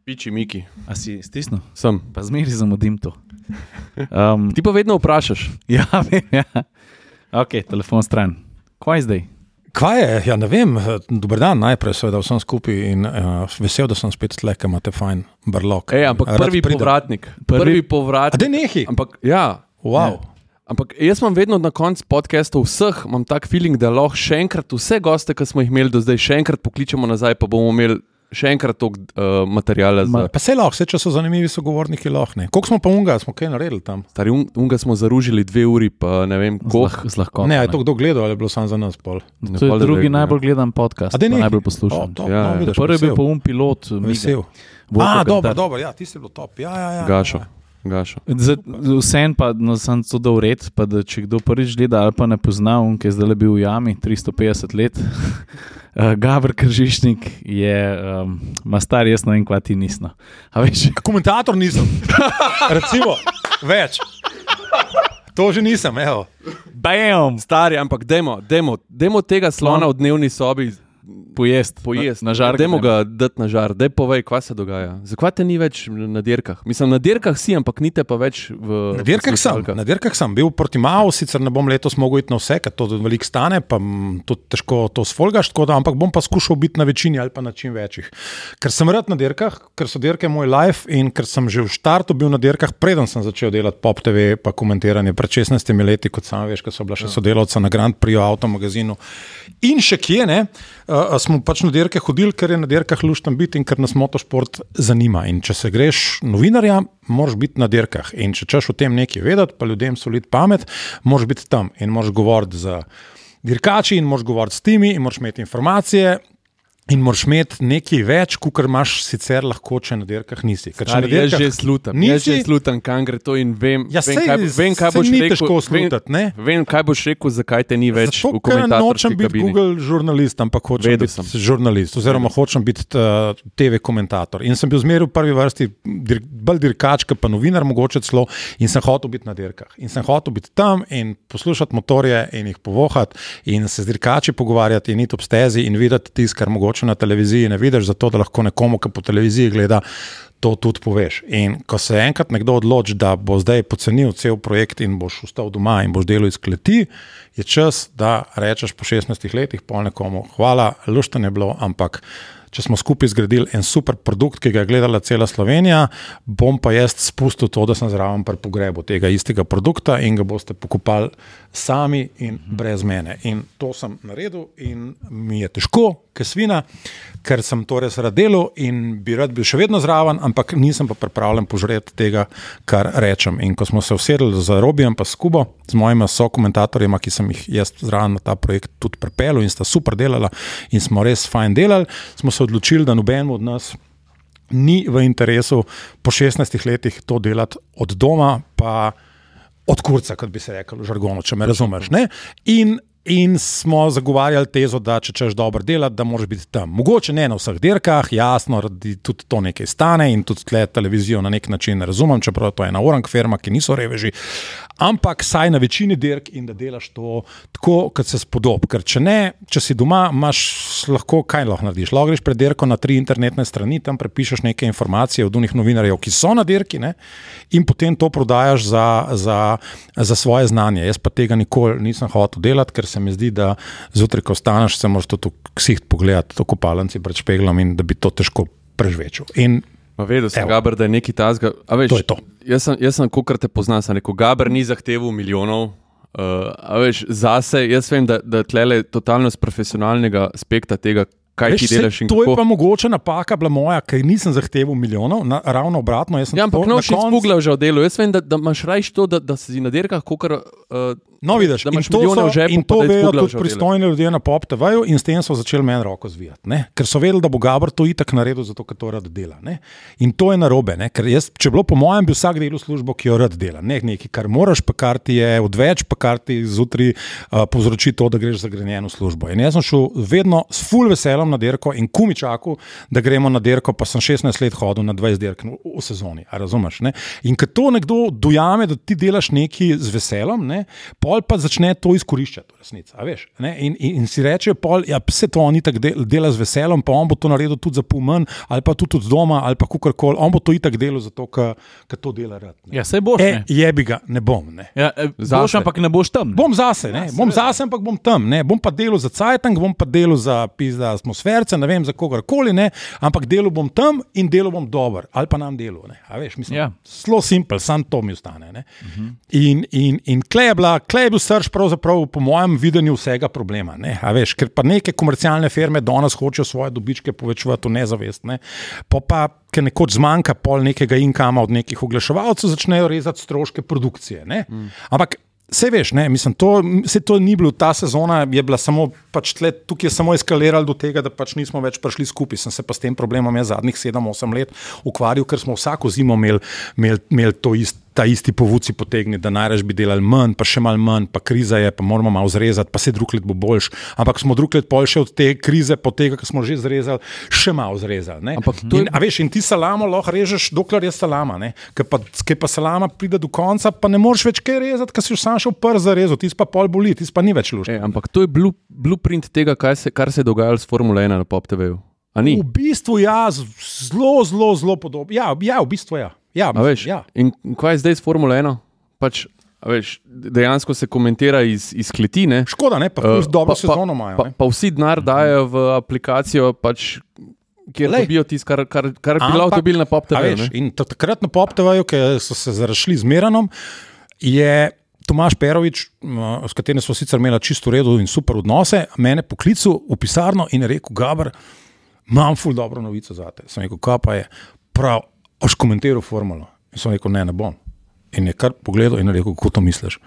Piči, Miki, A si stisnil? sem. Pa zmeri zamudim to. Um, Ti pa vedno vprašaš. ja, vem, ja. Ok, telefon stran. Kaj je zdaj? Kaj je? Ja, ne vem. Dober dan, najprej seveda vsem skupaj in uh, vesel, da sem spet tle, ker imate fajn brlog. Ej, ampak Rad prvi pridem. povratnik. Prvi- Prvi A povratnik. da nehi. Ampak ja. Wow. Ampak jaz imam vedno na koncu podcastov vseh, imam tak feeling, da lahko še enkrat vse goste, ki smo jih imeli do zdaj, še enkrat pokličemo nazaj, pa bomo imeli še enkrat toliko uh, materijala za. Pa se lahko, vse če so zanimivi sogovorniki, lahko ne. Koliko smo pa unga, smo kaj naredili tam? Stari un- unga smo zaružili dve uri, pa ne vem, koliko. Z lahko. Ne, a je to kdo gledal ali je bilo samo za nas pol? Ne, To je pol, drugi ve- najbolj gledan podcast, pa najbolj poslušan. O, top, Ja, no, ja. vidiš, Prvi je bil pa um pilot. Vesel. Vojko A, dobro, dobro, ja, tisti je bil top. Ja, ja, ja, Gašo. Ja. Gašo. Vsem pa no, sem to dal red, pa da če kdo prvič gleda ali pa ne pozna, on, ki je zdaj bil v jami 350 let. Uh, Gabr Kržišnik je, um, ma star, jaz ne vem, kva ti veš, Komentator nisem. Recimo, več. To že nisem, evo. bam, Stari, ampak demo, demo, demo tega slona v dnevni sobi pojest, pojesti. na, na žar. Dajmo ga dati na žar, daj povej, kaj se dogaja. Zakaj te ni več na dirkah? Mislim, na dirkah si, ampak ni te pa več v. Na dirkah sem, na dirkah sem bil proti Mao, sicer ne bom letos mogel iti na vse, ker to veliko stane, pa to težko to sfolgaš, tako da, ampak bom pa skušal biti na večini ali pa na čim večjih. Ker sem rad na dirkah, ker so dirke moj life in ker sem že v štartu bil na dirkah, preden sem začel delati pop TV, pa komentiranje pred 16 leti, kot sam veš, ker so bila še sodelavca na Grand Prix avtomagazinu. In še kje ne, uh, smo pač na dirke hodili, ker je na dirkah luštan biti in ker nas motošport zanima. In če se greš novinarja, moraš biti na dirkah. In če češ o tem nekaj vedeti, pa ljudem soliti pamet, moraš biti tam in moraš govoriti z dirkači, in moraš govoriti s temi, in moraš imeti informacije. In moraš imeti nekaj več, kot imaš sicer lahko, če na dirkah nisi. Ker Stari, jaz dirkah že slutam, jaz nisi, že slutam, kam gre to in vem, Ja, vem, sej- kaj, vem, kaj boš rekel. težko vem, slutati, ne? vem, kaj boš rekel, zakaj te ni več Zato, ker nočem biti kabini. Google žurnalist, ampak hočem Vedel biti sem. žurnalist, oziroma hočem biti uh, TV komentator. In sem bil zmeraj v prvi vrsti, dir, bolj dirkačka, pa novinar, mogoče celo, in sem hotel biti na dirkah. In sem hotel biti tam in poslušati motorje in jih povohati, in se z dirkači pogovarjati, in iti ob stezi in videti tisto, kar mogoče na televiziji ne vidiš, zato da lahko nekomu, ki po televiziji gleda. To tudi poveš. In ko se enkrat nekdo odloči, da bo zdaj pocenil cel projekt in boš ostal doma in boš delal iz kleti, je čas, da rečeš po 16 letih pol nekomu: Hvala, luštno je bilo, ampak če smo skupaj zgradili en super produkt, ki ga je gledala cela Slovenija, bom pa jaz spustil to, da sem zraven pri pogrebu tega istega produkta in ga boste pokopali sami in brez mene. In to sem naredil in mi je težko, ker svina, ker sem to res rad delal in bi rad bil še vedno zraven, ampak nisem pa pripravljen požreti tega, kar rečem. In ko smo se usedli z Robijem, pa s Kubo, z mojima sokomentatorjema, ki sem jih jaz zraven na ta projekt tudi pripeljal in sta super delala in smo res fajn delali, smo se odločili, da noben od nas ni v interesu po 16 letih to delati od doma, pa od kurca, kot bi se rekel v žargonu, če me razumeš. Ne? In In smo zagovarjali tezo, da če češ dobro delati, da moraš biti tam. Mogoče ne na vseh dirkah, jasno, tudi to nekaj stane in tudi tle televizijo na nek način razumem, čeprav to je ena orang firma, ki niso reveži. Ampak saj na večini dirk in da delaš to tako, kot se spodob. Ker če ne, če si doma, imaš lahko kaj lahko narediš. Lahko greš pred dirko na tri internetne strani, tam prepišeš nekaj informacij od unih novinarjev, ki so na dirki ne? in potem to prodajaš za, za, za svoje znanje. Jaz pa tega nikoli nisem hotel delati, ker se mi zdi, da zjutraj, ko staneš, se moraš tudi ksiht pogledati, to kopalnici pred špeglom in da bi to težko prežvečil. In Pa vedel sem, Evo. Gaber, da je neki tasga. Veš, To je to. Jaz sem, jaz sem kot te poznam, sem rekel, Gaber ni zahteval milijonov. Uh, veš, zase, jaz vem, da, da tlele totalno z profesionalnega aspekta tega, kaj Veš, ti delaš in to je pa mogoče napaka bila moja, ker nisem zahteval milijonov, na, ravno obratno. jaz sem Ja, ampak noč si koncu- spugla že v delu. Jaz vem, da, da imaš rajš to, da, da si na dirkah, kot uh, No, vidiš, da imaš milijone v žepu, in to vejo tudi že pristojni ljudje na pop TV-ju, in s tem so začeli meni roko zvijati. Ne? Ker so vedeli, da bo Gabor to itak naredil, zato ker to rad dela. Ne? In to je narobe, ne? ker jaz, če bi bilo po mojem, bi vsak delal službo, ki jo rad dela. Ne nekaj, kar moraš, pa kar ti je odveč, pa kar ti zjutraj uh, povzroči to, da greš za grenjeno službo. In jaz sem šel vedno s full veseljem veseljem na dirko in kumi čakal, da gremo na dirko, pa sem 16 let hodil na 20 dirk v, v sezoni. a Razumeš? Ne? In ko to nekdo dojame, da ti delaš nekaj z veseljem, ne? pol pa začne to izkoriščati, v resnici. a veš, ne? In, in, in si reče, pol, ja, vse to on itak del, dela z veseljem, pa on bo to naredil tudi za pomen, ali pa tudi od doma, ali pa kakorkoli. On bo to itak delal zato, ker to dela rad. ne. Ja, sej boš. E, ne. jebi ga, ne bom. Ne. Ja, e, boš, ampak ne boš tam. ne. Bom zase, ne. bom zase, ampak bom tam. Ne. Bom pa delal za Cajtang, bom pa delal za pizda atmosferce, ne vem za kogarkoli, ne. ampak delal bom tam in delal bom dober, ali pa nam delo. Ja. Zelo simpel, samo to mi ostane. ne. In, in, in klej je, bila, klej je bil srč, pravzaprav po mojem videnju vsega problema. Ne. Veš, ker pa neke komercialne firme danes hočejo svoje dobičke povečevati v nezavest. Ne. Po pa, ker nekoč zmanjka pol nekega inkama od nekih oglaševalcev, začnejo rezati stroške produkcije. ne. Ampak Vse veš, ne, mislim, to, se to ni bilo, ta sezona je bila samo, pač tle, tukaj je samo eskaliralo do tega, da pač nismo več prišli skupaj. Sem se pa s tem problemom jaz zadnjih 7-8 let ukvarjal, ker smo vsako zimo imeli imel, imel to isto. Ta isti povuci potegni, da najraž bi delali manj, pa še malo manj, pa kriza je, pa moramo malo zrezati, pa se drug let bo boljš. Ampak smo drug let boljši od te krize, po tega, ki smo že zrezali, še malo zrezali. ne. Ampak to je- in, veš, in ti salamo lahko režeš, dokler je salama. Ker pa, ker pa salama pride do konca, pa ne moreš več kaj rezati, ker si sam šel prst za rezo, ti pa pol boli, ti pa ni več lušč. E, ampak to je blu, blueprint tega, kaj se, kar se je dogajalo s Formula 1 na Pop TV-ju. A ni? V bistvu ja, zelo, zelo, zelo podobno. Ja, ja, v bistvu ja. Ja, A veš, ja. In kaj je zdaj s Formula 1? Pač, veš, dejansko se komentira iz, iz kleti. ne. Škoda, ne, pa uh, dobro pa- sezono imajo. Pa, ne. pa vsi denar dajo v aplikacijo, pač, kjer Glej. dobijo tisto, kar, kar, kar bi lahko dobili na Pop a TV. veš, in ta- takrat na PopTV-ju, ki so se zarašli z Meranom, je Tomaš Perovič, s katerim smo sicer imeli čisto v redu in super odnose, mene poklical v pisarno in rekel: Gabr, imam ful dobro novico za te. Sem rekel, kaj pa je, prav, boš komentiral formulo. In sem rekel, ne, ne bom. In je kar pogledal in rekel, kako to misliš.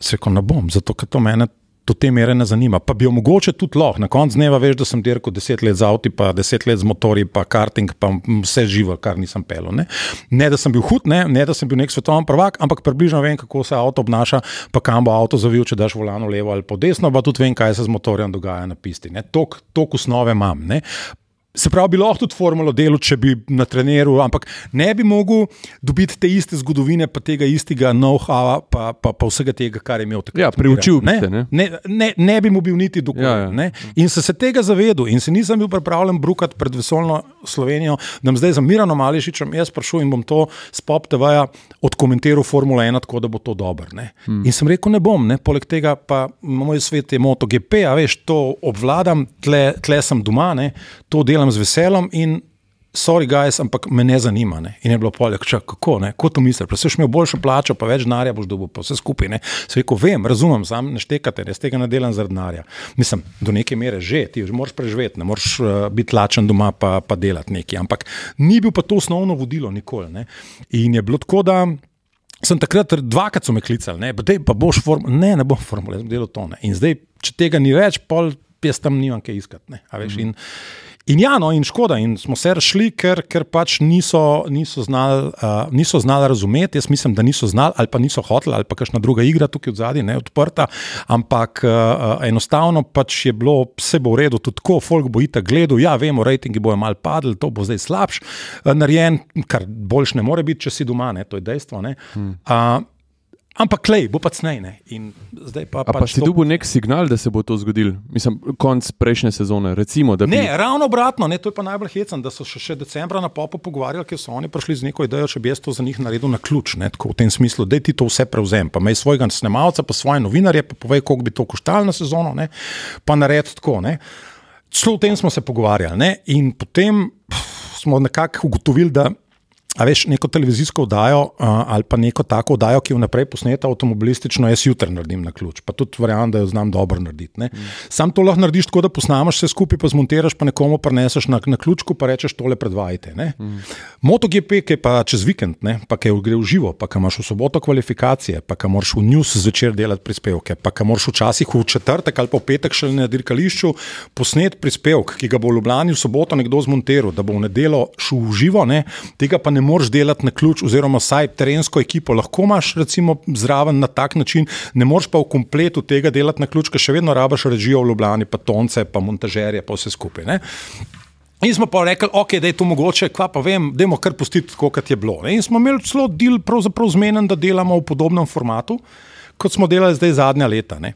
Sem rekel, ne bom, zato ker to mene. Do te mere ne zanima. Pa bi jo mogoče tudi lahko. Na koncu dneva veš, da sem dirkal deset let z avti, pa deset let z motorji, pa karting, pa vse živo, kar nisem pelil. Ne? ne, da sem bil hud, ne, ne da sem bil nek svetovni prvak, ampak približno vem, kako se avto obnaša, pa kam bo avto zavil, če daš volano levo ali po desno, pa tudi vem, kaj se z motorjem dogaja na pisti. Tok, tok osnove imam. Ne? Se pravi, bi lahko tudi formulo delal, če bi na treneru, ampak ne bi mogel dobiti te iste zgodovine, pa tega istega know-howa, pa, pa, pa vsega tega, kar je imel takrat. Ja, priučil bi ne, se, ne. ne, ne, ne bi mu bil niti dokaj. Ja, Ja, ja. In sem se tega zavedel in se nisem bil pripravljen brukati pred vesolno Slovenijo, da bom zdaj za Mirano Mališičem jaz sprašujem in bom to s Pop TV-ja odkomentiral Formula 1, tako da bo to dobro. Hmm. In sem rekel, ne bom, ne. poleg tega pa moj svet je MotoGP, a veš, to obvladam, tle, tle sem doma, ne. to delam z veseljem in sorry, guys, ampak me ne zanima. Ne. In je bilo polje, čak, kako, ne, kako to misliš, pa si imel boljšo plačo, pa več denarja boš dobil, pa vse skupaj. Ne. Se rekel, vem, razumem, sam ne štekate, jaz tega ne delam zaradi denarja. Mislim, do neke mere že, ti že moraš preživeti, ne moreš uh, biti lačen doma, pa, pa delati nekaj. Ampak ni bil pa to osnovno vodilo, nikoli. Ne. In je bilo tako, da. Sem takrat dvakrat so me klicali, ne, dej, pa boš formula. Ne, ne bom formula, jaz bom delal to. Ne. In zdaj, če tega ni več, pol jaz tam nimam kaj iskati. Ne, a veš, in, in ja, no, in škoda, in smo se razšli, ker, ker pač niso, niso znali uh, niso znali razumeti. Jaz mislim, da niso znali, ali pa niso hoteli, ali pa kakšna druga igra tukaj od zadaj, ne odprta. Ampak uh, enostavno pač je bilo, vse bo v redu, tudi tako, folk bo itak gledal. Ja, vemo, rejtingi bojo mal padli, to bo zdaj slabš uh, narejen, kar boljš ne more biti, če si doma, ne, to je dejstvo. Ne. Uh, Ampak klej, bo pa cnej. Pa, pa pač si to- dobil nek signal, da se bo to zgodilo? Mislim, konc prejšnje sezone, recimo, bi. Ne, ravno obratno, ne, to je pa najbolj hecen, da so se še decembra na popu pogovarjali, ker so oni prišli z neko idejo, če bi jaz to za njih naredil na ključ, ne, tako v tem smislu, da ti to vse prevzem, pa imej svojega snemalca, pa svoje novinarje, pa povej, koliko bi to koštalo na sezono, ne, pa naredi tako. Ne. Celo o tem smo se pogovarjali ne, in potem pff, smo nekako ugotovili, da A veš, neko televizijsko oddajo ali pa neko tako oddajo, ki je vnaprej posneta avtomobilistično, jaz jutri naredim na ključ. Pa tudi verjamem, da jo znam dobro narediti. Mm. Sam to lahko narediš tako, da posnameš vse skupaj, pa zmontiraš, pa nekomu preneseš na, na ključku, pa rečeš tole predvajite. Mm. MotoGP, ki je pa čez vikend, ne, pa ki gre v živo, pa ki imaš v soboto kvalifikacije, pa ki moraš v news zvečer delati prispevke, pa ki moraš včasih v četrtek ali pa v petek še na dirkališču posnet prispevek, ki ga bo v Ljubljani v soboto nekdo zmontiral, da bo v nedelo šel v živo, ne, tega pa ne moreš delati na ključ, oziroma vsaj terensko ekipo lahko imaš recimo, zraven na tak način, ne moreš pa v kompletu tega delati na ključ, ker še vedno rabaš režijo v Ljubljani, pa tonce, pa montažerje, pa vse skupaj. Ne? In smo pa rekli, okay, da je to mogoče, kva pa vem, da je kar pustiti tako, kot je bilo. Ne? In smo imeli celo del, pravzaprav zmeden, da delamo v podobnem formatu, kot smo delali zdaj zadnja leta. Ne?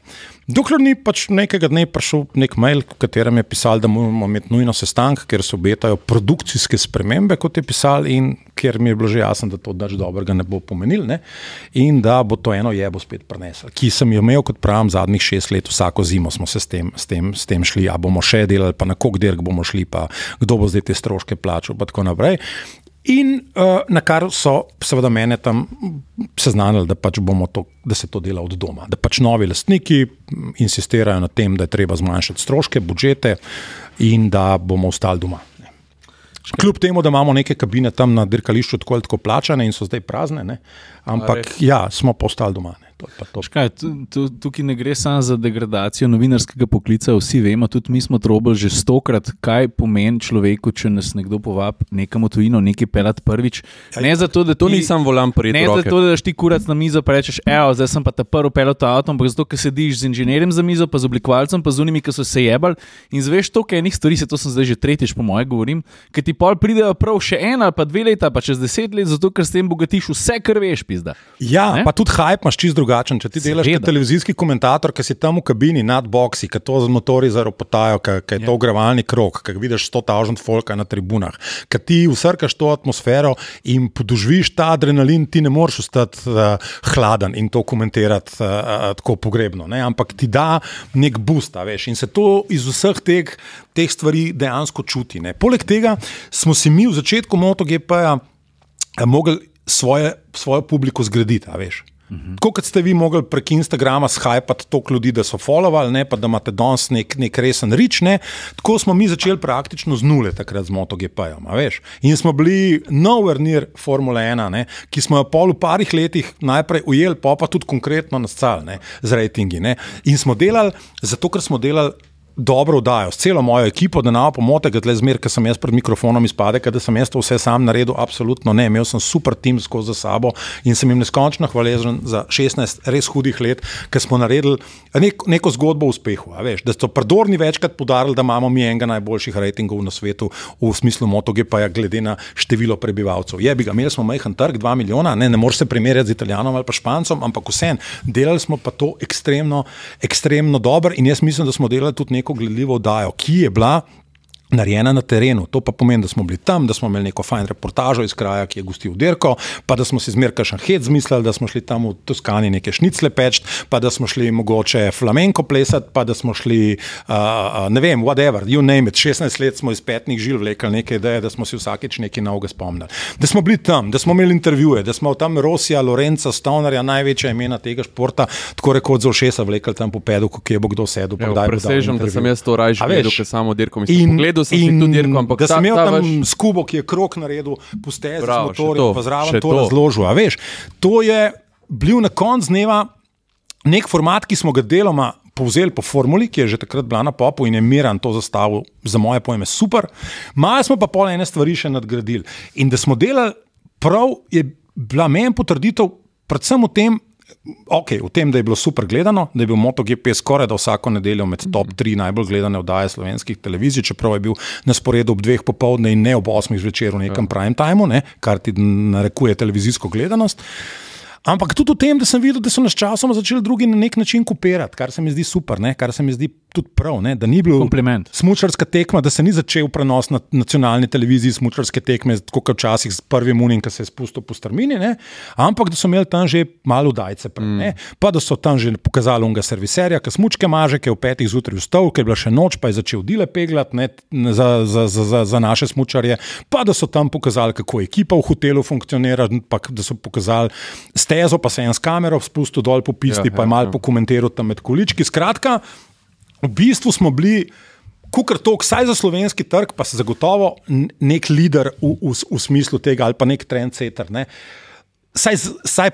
Dokler ni pač nekega dne prišel nek mail, v katerem je pisal, da moramo imeti nujno sestanek, ker se obetajo produkcijske spremembe, kot je pisal, in ker mi je bilo že jasno, da to dač dobrega ne bo pomenil, ne? in da bo to eno jebo spet prenesel. Ki sem jo imel, kot pravim, zadnjih šest let, vsako zimo smo se s tem, s tem, s tem šli, a bomo še delali, pa na kog dirk bomo šli, pa kdo bo zdaj te stroške plačal, pa tako naprej. In uh, na kar so, seveda, mene tam seznanili, da, pač to, da se to dela od doma. Da pač novi lastniki insistirajo na tem, da je treba zmanjšati stroške, budžete in da bomo ostali doma. Kljub temu, da imamo neke kabine tam na dirkališču, tako ali tako plačane in so zdaj prazne, ne? ampak ja, smo pa ostali doma. Ne? Škaj, tukaj ne gre samo za degradacijo novinarskega poklica, vsi vemo, tudi mi smo trobili že stokrat, kaj pomeni človeku, če nas nekdo povabi nekam v tujino, nekaj pelat prvič. Ne zato, da to nisem volan prijeti. Ne zato, da ti kurac na mizo pa rečeš, evo, zdaj sem pa ta prvi pelot avto, ampak zato, ker sediš z inženirjem za mizo, pa z oblikovalcem, pa z unimi, ki so se jebali in zveš to, kaj enih stvari, se to sem zdaj že tretjič po moje govorim, ker ti pol pridejo prav še ena, pa dve leta, pa čez deset let, zato ker s tem bogatiš vse, kar veš, pizda. Ja, ne? pa tudi hype imaš čist drugače drugačen. Če ti delaš kot televizijski komentator, ki si tam v kabini nad boksi, ki to z motori zaropotajo, ki je to ja. ogrevalni krok, ki vidiš 100.000 folka na tribunah, ki ti usrkaš to atmosfero in podoživiš ta adrenalin, ti ne moreš ostati uh, hladen in to komentirati uh, uh, tako pogrebno. Ne? Ampak ti da nek boost, veš. In se to iz vseh teh, teh stvari dejansko čuti. Ne? Poleg tega smo si mi v začetku MotoGP-ja mogli svoje, svojo publiko zgraditi, veš. -hmm. Tako kot ste vi mogli prek Instagrama shajpati toliko ljudi, da so followali, pa da imate danes nek, nek resen rič, ne? tako smo mi začeli praktično z nule, takrat z MotoGP-jem. In smo bili nowhere near Formule 1, ne? ki smo jo pol v parih letih najprej ujeli, pa pa tudi konkretno na scal, z rejtingi. Ne? In smo delali, zato ker smo delali dobro vdajo, s celo mojo ekipo, da nam pomote, da le zmer, ker sem jaz pred mikrofonom izpade, da sem jaz to vse sam naredil, absolutno ne. Imel sem super tim skozi sabo in sem jim neskončno hvaležen za 16 res hudih let, ker smo naredili nek, neko zgodbo o uspehu. Veš, da so prodorni večkrat podarili, da imamo mi enega najboljših rejtingov na svetu v smislu MotoGP, glede na število prebivalcev. Je bi ga, imeli smo majhen trg, 2 milijona, ne, ne moreš se primerjati z Italijanom ali pa Špancem, ampak vsem, delali smo pa to ekstremno, ekstremno dobro in jaz mislim, da smo delali tudi neko gledljivo oddajo, ki je bila narejena na terenu. To pa pomeni, da smo bili tam, da smo imeli neko fajn reportažo iz kraja, ki je gostil Dirko, pa da smo si zmeraj kakšen hec zmislili, da smo šli tam v Toskani neke šnicle peč, pa da smo šli mogoče flamenko plesati, pa da smo šli, uh, ne vem, whatever, you name it. 16 let smo iz petnih žil vlekli neke ideje, da smo si vsakeč nekaj novega spomnili. Da smo bili tam, da smo imeli intervjuje, da smo tam Rosija, Lorenca, Stonerja, največja imena tega športa, tako rekoč za ušesa vlekli tam po pedu, kje bo kdo sedel. Presežem, da sem jaz to rajši videl, ker samo Dirko mislim videl sem in, tudi dirko, ampak da sem imel tam vaš... skubo, ki je krok naredil, puste z motorjem, pa zraven to, to razložil. Veš, to je bil na koncu dneva nek format, ki smo ga deloma povzeli po formuli, ki je že takrat bila na popu in je miran to zastavil, za moje pojme, super. Malo smo pa pol ene stvari še nadgradili. In da smo delali prav, je bila meni potrditev, predvsem v tem, okay, v tem, da je bilo super gledano, da je bil MotoGP skoraj da vsako nedeljo med top 3 najbolj gledane oddaje slovenskih televizij, čeprav je bil na sporedu ob dveh popovdne in ne ob osmih zvečer v nekem ja. prime timeu, ne, kar ti narekuje televizijsko gledanost. Ampak tudi v tem, da sem videl, da so nas časoma začeli drugi na nek način kopirati, kar se mi zdi super, ne? kar se mi zdi tudi prav. Ne? Da ni bil smočarska tekma, da se ni začel prenos na nacionalni televiziji smočarske tekme, kot včasih s prvim unim, ki se je spustil po strmini, ne? ampak da so imeli tam že malo dajce. Prej, mm. Pa da so tam že pokazali unga serviserja, ki smočke maže, ki je v petih zjutraj vstal, ker je bila še noč, pa je začel dile peglati za, za, za, za, za naše smočarje. Pa da so tam pokazali, kako ekipa v hotelu funkcionira, pa da so pokazali stezo, pa se je en s kamero spustil dol po pisti, ja, pa je ja, malo ja. pokomentiral tam med količki. Skratka, v bistvu smo bili. Kukar to, vsaj za slovenski trg, pa se zagotovo nek lider v, v, v smislu tega, ali pa nek trendsetter. Ne. Saj, saj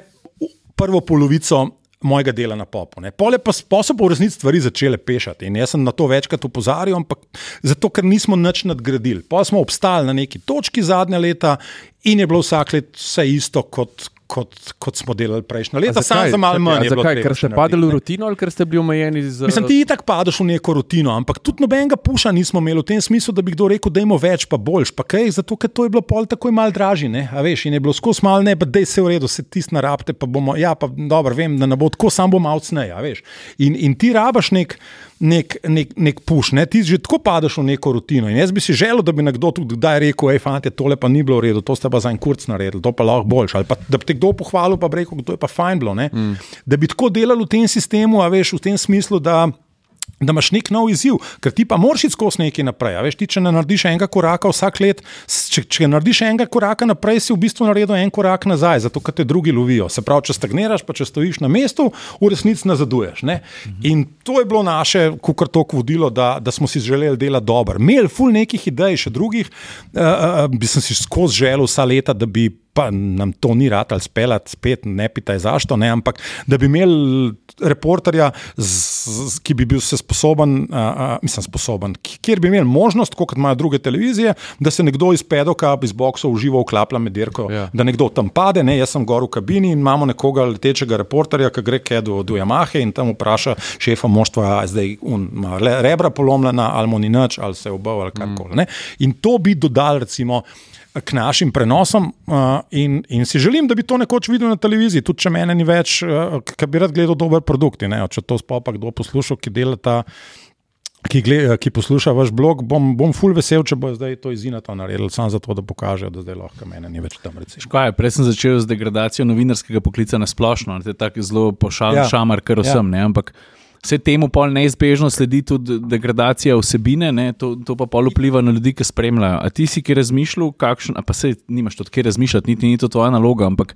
prvo polovico mojega dela na popu. ne. Pol je pa, pol so pa v resnici stvari začele pešati in jaz sem na to večkrat upozarjal, ampak zato, ker nismo nič nadgradili. Pa smo obstali na neki točki zadnja leta in je bilo vsak let vse isto, kot, kot, kot smo delali prejšnja leta, samo za malo manj. Zakaj? Ker ste padali v rutino ali ker ste bili omejeni z. Mislim, ti tako padeš v neko rutino, ampak tudi nobenega puša nismo imeli v tem smislu, da bi kdo rekel, da imamo več, pa boljš. Pa kaj, zato ker to je bilo pol takoj mal dražje, ne, a veš, in je bilo skozi mal ne, pa da je vse v redu, se tisti narabte, pa bomo, ja, pa dobro, vem, da ne bo tako, sam bom malo cnej, a veš. In, in ti rabaš nek. Nek, nek, nek puš, ne? ti že tako padeš v neko rutino. In jaz bi si želel, da bi nekdo tudi kdaj rekel: hej, fanti, tole pa ni bilo v redu, to ste pa za en kurc naredili, to pa lahko boljš. Ali pa da bi te kdo pohvalil, pa bi rekel, to je pa fajn bilo. Mm. Da bi tako delali v tem sistemu, a veš, v tem smislu, da da imaš nek nov izziv, ker ti pa moraš iti skozi nekaj naprej. Veš, ti, če ne narediš enega koraka vsak let, če, če narediš enega koraka naprej, si v bistvu naredil en korak nazaj, zato ker te drugi lovijo. Se pravi, če stagniraš, pa če stojiš na mestu, v resnici nazaduješ. Ne? In to je bilo naše, kar to vodilo, da, da smo si želeli delati dobro. Imeli ful nekih idej, še drugih, uh, uh, bi sem si skozi želel vsa leta, da bi pa nam to ni rad ali speljati, spet ne pitaj zašto, ne, ampak da bi imeli reporterja, z, z, ki bi bil se sposoben, uh, uh, mislim, sposoben, kjer bi imeli možnost, kot imajo druge televizije, da se nekdo iz pedoka, iz boksov uživa vklaplja med dirko, Ja. da nekdo tam pade, ne, jaz sem gor v kabini in imamo nekoga letečega reporterja, ki gre kaj do, do Yamahe in tam vpraša šefa moštva, a zdaj un, ima le- rebra polomljena, ali mu ni nič, ali se je obav ali karkoli. ne. In to bi dodali, recimo k našim prenosom. Uh, in, in si želim, da bi to nekoč videl na televiziji, tudi če mene ni več, uh, ki bi rad gledal dober produkt. Ne, če to sploh pa kdo poslušal, ki dela ta. Ki, gleda, ki posluša vaš blog, bom, bom ful vesel, če bo zdaj to izina to naredil, samo zato, da pokažejo, da zdaj lahko mene ni več tam. Kaj, prej sem začel z degradacijo novinarskega poklica na splošno, tako zelo pošaljen Ja. ja. šamar, kar vsem. Ja. Ampak vse temu pol neizbežno sledi tudi degradacija vsebine, ne? to, to pa pol vpliva na ljudi, ki spremljajo. A ti si ki razmišljal, kakšen, pa se nimaš od kje razmišljati, niti ni to tvoja naloga, ampak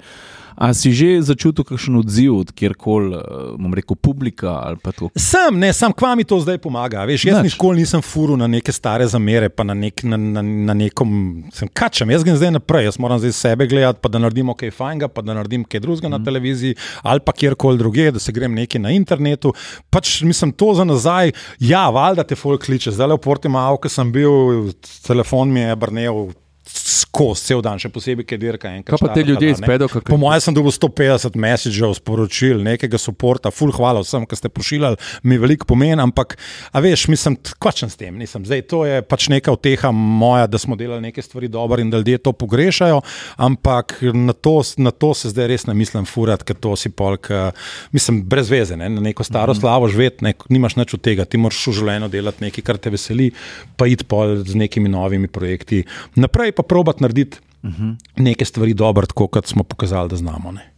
a si že začutil kakšen odziv od kjerkoli, eh, bom rekel, publika ali pa to? Sem, ne, sam kva mi to zdaj pomaga. Veš, jaz Nič. nikoli nisem furu na neke stare zamere, pa na, nek, na, na, na nekom, sem kačem, jaz grem zdaj naprej, jaz moram zdaj sebe gledati, pa da naredim kaj fajnega, pa da naredim kaj drugega mm. na televiziji ali pa kjerkoli druge, da se grem nekaj na internetu. Pač mislim to za nazaj, ja, valjda te folk kliče, zdaj le v Portimao, ko sem bil, telefon mi je brnel. Skozi cel dan, še posebej, ker je dirka enkrat. Kaj pa te štartala, ljudje iz ne. pedoka, ki- Po mojem sem dobil 150 messagev, sporočil, nekega podpora, full hvala vsem, ki ste pošiljali, mi veliko pomeni, ampak, a veš, mislim, kvačen s tem, nisem. Zdaj, to je pač neka uteha moja, da smo delali neke stvari dobro in da ljudje to pogrešajo, ampak na to, na to se zdaj res ne mislim furati, ker to si polk, mislim, brez veze, ne, na neko staro slavo živeti, ne, nimaš nič od tega, ti moraš v življenju delati nekaj, kar te veseli, pa iti pol z nekimi novimi projekti. Naprej pa probat narediti neke stvari dobro, tako kot smo pokazali, da znamo. Ne.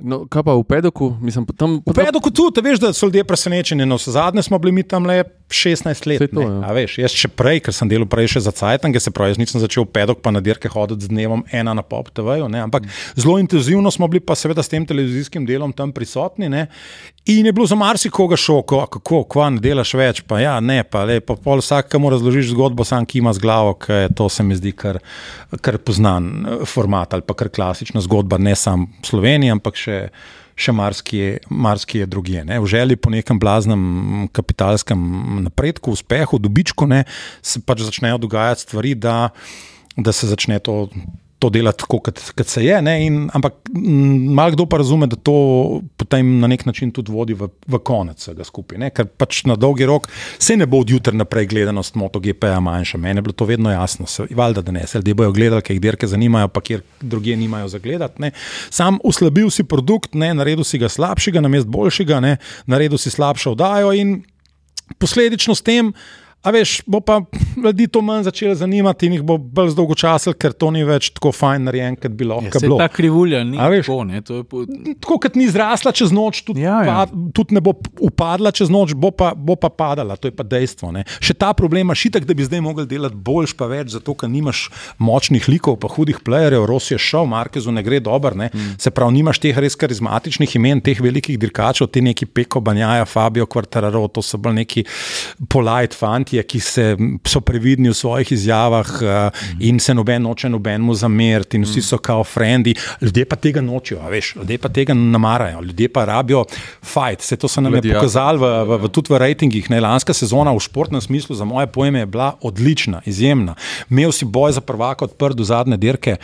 No, kaj pa v pedoku? Mislim, pa tam, V pedoku tudi, veš, da so ljudje presenečeni. No, zadnje smo bili mi tam le 16 let. To, ne. ja. A veš, jaz še prej, ker sem delal prej še za Cajtang, se pravi, jaz nisem začel v pedok pa na dirke hoditi z dnevom ena na pop TV-ju, ne, ampak zelo intenzivno smo bili pa seveda s tem televizijskim delom tam prisotni. Ne. In je bilo za marsikoga šok, "O, kako, kva ne delaš več, pa ja, ne, pa, le, pa pol vsak, ki mu razložiš zgodbo, sam ki ima z glavo, ker to se mi zdi kar, kar poznan eh, format ali pa kar klasična zgodba, ne samo v Sloveniji, ampak še še marsikje drugje. Ne. V želji po nekem blaznem kapitalskem napredku, uspehu, dobičku, ne, se pač začnejo dogajati stvari, da, da se začne to. To dela tako, kot, kot se je, ne, in, ampak malo kdo pa razume, da to potem na nek način tudi vodi v, v konec vsega skupaj. Ne, ker pač na dolgi rok se ne bo od jutra naprej gledanost MotoGP-ja manjša. Meni je bilo to vedno jasno, se, valjda, da ne, se ljudje bojo gledali, ker jih dirke zanimajo, pa kjer druge nimajo za gledati. Ne. Sam uslabil si produkt, ne, naredil si ga slabšega, namest boljšega, ne, naredil si slabšo oddajo in posledično s tem. A veš, bo pa ljudi to manj začelo zanimati in jih bo bolj zdolgočasilo, ker to ni več tako fajn narejen, kot bi lahko Ja, bilo. ta krivulja ni veš? tako, ne, to je po, Tako kot ni zrasla čez noč, tudi, Ja, ja. pa, tudi ne bo upadla čez noč, bo pa, bo pa padala, to je pa dejstvo. Ne. Še ta problem imaš, itak, da bi zdaj mogli delati boljš, pa več, zato ker nimaš močnih likov, pa hudih plejerjev, Rossi je šel, Markezu ne gre dobro, ne. mm. se pravi, nimaš teh res karizmatičnih imen, teh velikih dirkačev, ti neki Peko Banjaja, Fabio Quartararo, to so bolj neki polite fanti. Fantje, ki se, so previdni v svojih izjavah uh, in se noben noče nobenemu zameriti, in vsi so kao frendi. Ljudje pa tega nočijo, veš, ljudje pa tega ne marajo, ljudje pa rabijo fight. Vse to se nam je Gladiator. pokazalo v, v, v, tudi v rejtingih. Ne? Lanska sezona v športnem smislu, za moje pojme, je bila odlična, izjemna. Imel si boj za prvaka odprt do zadnje dirke.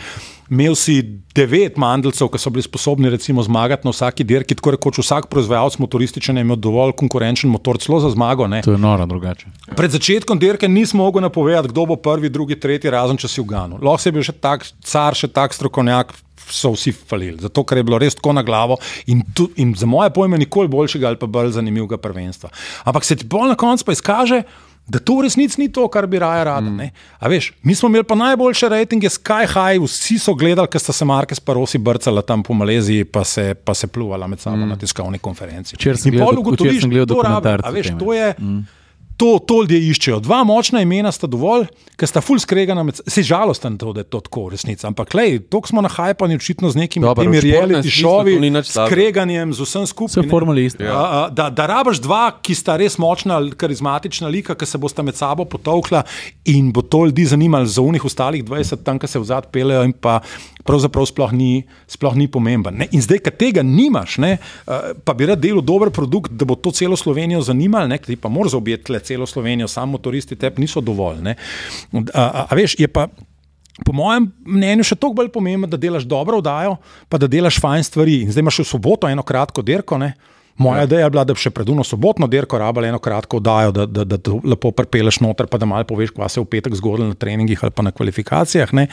Imel si devet mandlcev, ki so bili sposobni recimo, zmagati na vsaki dirki, tako rekoč vsak proizvajalec motorističen je imel dovolj konkurenčen motor, celo za zmago. Ne. To je noro drugače. Pred začetkom dirke nismo mogli napovedati, kdo bo prvi, drugi, tretji, razen če si v Ganu. Lahko si bil še tak car, še tak strokovnjak. So vsi falili, zato ker je bilo res tako na glavo in, tu, in za moje pojme nikoli boljšega ali pa bolj zanimivega prvenstva. Ampak se ti bolj na koncu pa izkaže, da to v resnici ni to, kar bi raje rada. Mm. Veš, mi smo imeli pa najboljše rejtinge, Sky High, vsi so gledali, ker sta se Marques pa Rosi brcala tam po Maleziji, pa se, pa se pluvala med sabo mm. na tiskovni konferenci. Včeraj sem gledal ugotoviš, sem gledal to a veš, to je. Mm. To, to ljudje iščejo. Dva močna imena sta dovolj, ker sta full skregana. Med... Se žalosten to, da je to tako v resnici. Ampak, lej, to smo nahajpani očitno z športnem reality šovi, slabega. skreganjem z vsem skupaj. Vse ne. formalisti. Ja. Da, da rabaš dva, ki sta res močna, karizmatična lika, ki se bosta med sabo potovkla in bo to ljudi zanimalo za unih ostalih 20, tam, ki se v zad pelejo in pa pravzaprav sploh ni, sploh ni pomemben. Ne? In zdaj, ker tega nimaš, ne, eh, pa bi rad delal dober produkt, da bo to celo Slovenijo zanimalo, ne, ti pa moraš zaobjeti tle celo Slovenijo, samo motoristi tep niso dovolj. ne. A, a, a veš, je pa. Po mojem mnenju je še toliko bolj pomembno, da delaš dobro vdajo, pa da delaš fajn stvari. In zdaj imaš v soboto eno kratko dirko. Ne? Moja ja. ideja je bila, da bi še pred uno sobotno dirko rabili eno kratko vdajo, da, da, da to lepo prepeleš noter, pa da malo poveš, kva se je v petek zgodilo na treningih ali pa na kvalifikacijah. Ne?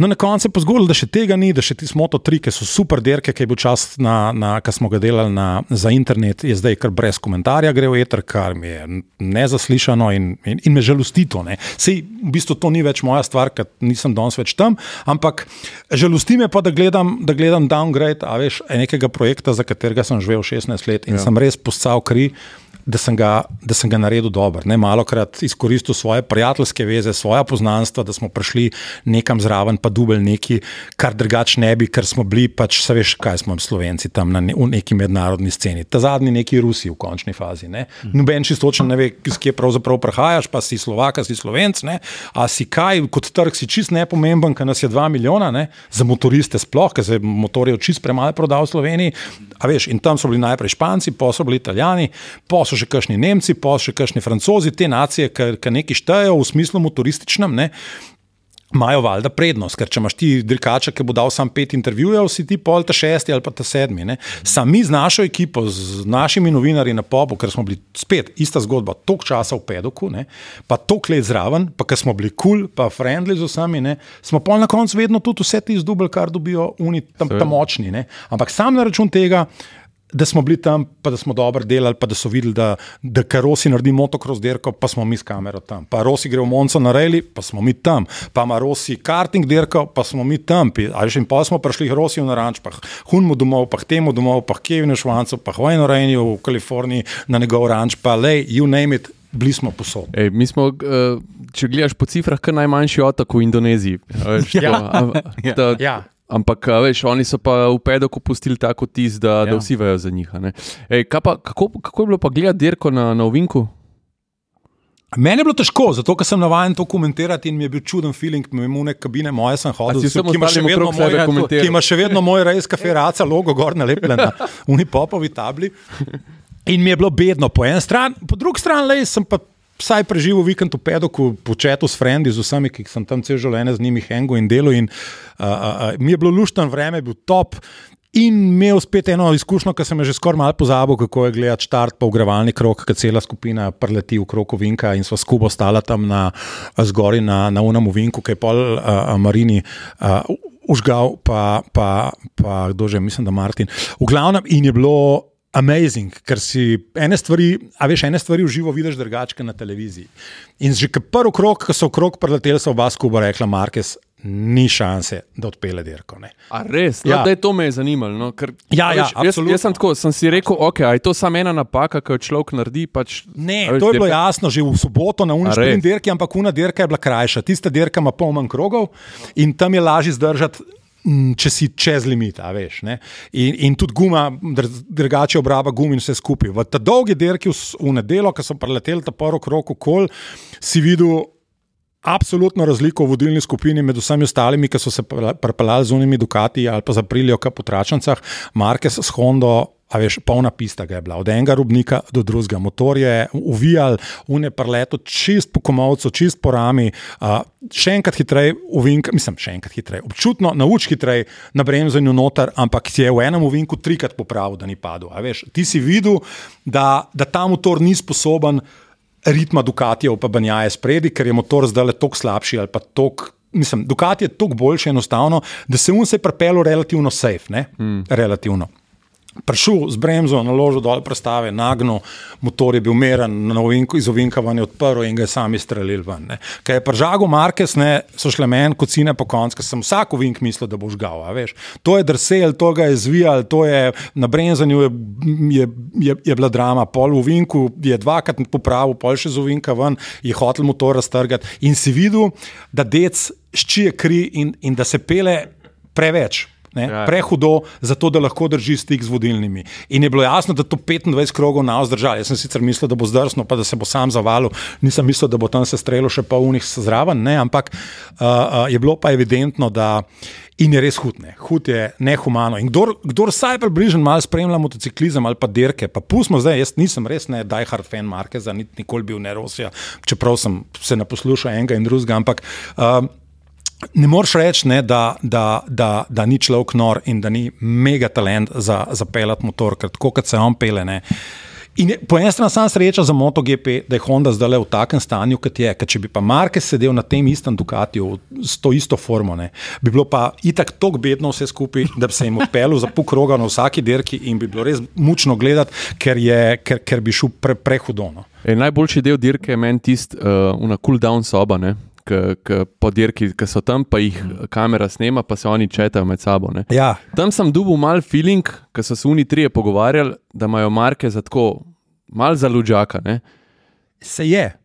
No, na koncu je pa zgodilo, da še tega ni, da še ti Moto 3, ki so super dirke, ki je bil čas, na, na, ki smo ga delali na, za internet, je zdaj kar brez komentarja, gre v eter, kar mi je nezaslišano in, in, in me žalosti to. ne. Sej v bistvu to ni več moja stvar, ker nisem danes več tam, ampak žalosti me pa, da gledam, da gledam downgrade, a veš, nekega projekta, za katerega sem živel 16 let in ja. sem res postal kri. Da sem, ga, da sem ga naredil dobro. Ne, malo krat izkoristil svoje prijateljske veze, svoje poznanstva, da smo prišli nekam zraven, pa dubelj neki, kar drugače ne bi, ker smo bili pač, se veš, kaj smo Slovenci tam na ne, neki mednarodni sceni. Ta zadnji neki Rusi v končni fazi. Ne. Noben čistočen ne ve, iz kje pravzaprav prihajaš, pa si Slovak, si Slovenc, ne. a si kaj, kot trg si čist nepomemben, ker nas je dva milijona, ne. za motoriste sploh, ker se motorjev čist premalo prodal v Sloveniji. A veš, in tam so bili najprej Španci, pa so bili Italijani, pa so še kakšni Nemci, pa še kakšni Francozi, te nacije, ki nekaj štejejo v smislu motorističnem. Ne, Imajo valjda prednost, ker če imaš ti dirkača, ki bo dal samo pet intervjujev, si ti pol ta šesti ali pa ta sedmi. Ne? Sam mi z našo ekipo, z našimi novinarji na popu, ker smo bili spet ista zgodba, toliko časa v pedoku, ne? pa toliko let zraven, pa ker smo bili kul, cool, pa friendly z vsemi, ne? smo pa na koncu vedno tudi vse ti izdubli, kar dobijo oni tam, tam močni. Ne? Ampak sam na račun tega. Da smo bili tam, pa da smo dobro delali, pa da so videli, da, da kar Rosi naredi motocross dirko, pa smo mi s kamero tam. Pa Rosi gre v Monco na Rejli, pa smo mi tam. Pa ima Rosi karting dirko, pa smo mi tam. Pi- A veš, in pa smo prišli Rosi v Naranč, pa Hunmu domov, pa temu domov, pa Kevinu Švancu, pa Hvajno Rejnju v Kaliforniji na njegov ranč, pa lej, you name it, bili smo posod. Ej, mi smo, uh, če gledaš po cifrah, kar najmanjši otok v Indoneziji. Veš, Ja. to, a, da, Ja. Ampak, veš, oni so pa v pedoku pustili tako tis, da, ja. Da vsi vejo za njih. Ej, pa, kako, kako je bilo pa gledati dirko na, na Ovinku? Meni je bilo težko, zato ker sem navaden to komentirati in mi je bil čuden feeling, mimo kabine moje sem hodil, ki ima še vedno moj, komentiral? ki ima še vedno moj rejs kafe raca, logo gor nalepljen na unipopovi tabli. In mi je bilo bedno po eni strani, po drugi strani lej, sem pa vsaj preživel vikend v pedoku, početu s frendi, z vsemi, ki sem tam cel življenje z njimi hengo in delo. In, uh, uh, uh, mi je bilo luštno vreme, bil top. In imel spet eno izkušnjo, ki sem jo že skoraj malo pozabil, kako je gledati štart pa ugrevalni krok, ki cela skupina preleti v krog Vinka in sva skupaj ostala tam na zgori na, na unem Vinku, ki je pol uh, Marini. Uh, Užgal, pa, pa, pa kdo že, mislim, da Martin. V glavnem, in je bilo amazing, ker si ene stvari, a veš, ene stvari v živo vidiš drugače na televiziji. In že prvi krok, ko so v krog preleteli, so oba skupaj rekla, Marques, ni šanse, da odpele dirko. Ne. A res, no, Ja. da je to me je zanimalo. No, ker, Ja, ja, veš, jaz, absolutno. jaz sem tako, sem si rekel, ok, je to samo ena napaka, ki jo človek naredi. Pač, Ne, veš, to je bilo dirka- jasno že v soboto na res? dirki, ampak una dirka je bila krajša. Tista dirka ima pol manj krogov in tam je lažje zdržati. Mm, če si čez limit, a veš. In, in tudi guma, dr- drugače obraba gum in vse skupaj. V ta dolgi dirki v, v nedeljo, ko so preleteli ta prvi krok okol, si videl. Absolutno razliko v vodilni skupini med vsemi ostalimi, ki so se prepeljali z unimi Ducati ali pa zaprilijo kap v tračnicah, Marques s Hondo, a veš, polna pista je bila, od enega rubnika do drugega. Motor je uvijal, une preleto, čist po komovcu, čist po rami, uh, še enkrat hitreje, uvink, mislim, še enkrat hitreje, občutno nauč hitreje na bremzanju noter, ampak si je v enem uvinku trikrat popravil, da ni padel. A veš, ti si videl, da, da ta motor ni sposoben ritma Ducatijev pa banjaje spredi, ker je motor zdaj le toliko slabši ali pa toliko. Mislim, Ducati je toliko boljši, enostavno, da se un se je pripeljal relativno safe, ne? Mm. relativno. Prišel z bremzo, naložil dol prestave, nagnil, motor je bil meren, na ovinku, iz ovinka van je odprl in ga je sami streljil ven. Ne. Kaj je pržagal Markes, ne, so šle meni kocine po koncu, ker sem vsak ovink mislil, da bo žgal. To je drsel, to ga je zvijal, to je na bremzanju je, je, je, je bila drama, pol v ovinku je dvakrat popravil, pol še z ovinka ven, je hotel motor raztrgati in si videl, da dec ščije kri in, in da se pele preveč. Ne, Ja. prehudo, zato da lahko drži stik z vodilnimi. In je bilo jasno, da to 25 krogov na vzdržal. Jaz sem sicer mislil, da bo zdrsno, pa da se bo sam zavalil, nisem mislil, da bo tam se strelil še pa v njih zraven, ne, ampak uh, uh, je bilo pa evidentno, da. In je res hud, ne. hud je nehumano. In kdor, kdor vsaj približno malo spremlja motociklizem ali pa dirke, pa pustimo zdaj, jaz nisem res ne diehard fan Markeza, niti nikoli bil ne Rosija, čeprav sem se ne poslušal enega in drugega, ampak uh, Ne moreš reči, ne, da, da, da, da ni človek nor in da ni mega talent za, za pelati motor, ker tako kot se on pele. Ne. In po eni strani sem sreča za MotoGP, da je Honda zdaj v takem stanju, kot je. Ker če bi pa Marques sedel na tem istem Ducatiju s to isto formo, ne, bi bilo pa itak tako bedno vse skupaj, da bi se jim odpeljal za pol kroga na vsaki dirki in bi bilo res mučno gledati, ker, je, ker, ker bi šel pre, prehudo. No. E, najboljši del dirke je meni tisti, uh, una cool down soba, ne? K, k, po dirki, ki so tam, pa jih kamera snema, pa se oni četajo med sabo. Ne? Ja, Tam sem dobil mal feeling, ker so se oni trije pogovarjali, da imajo marke za tako mal za luđaka. ne. se je.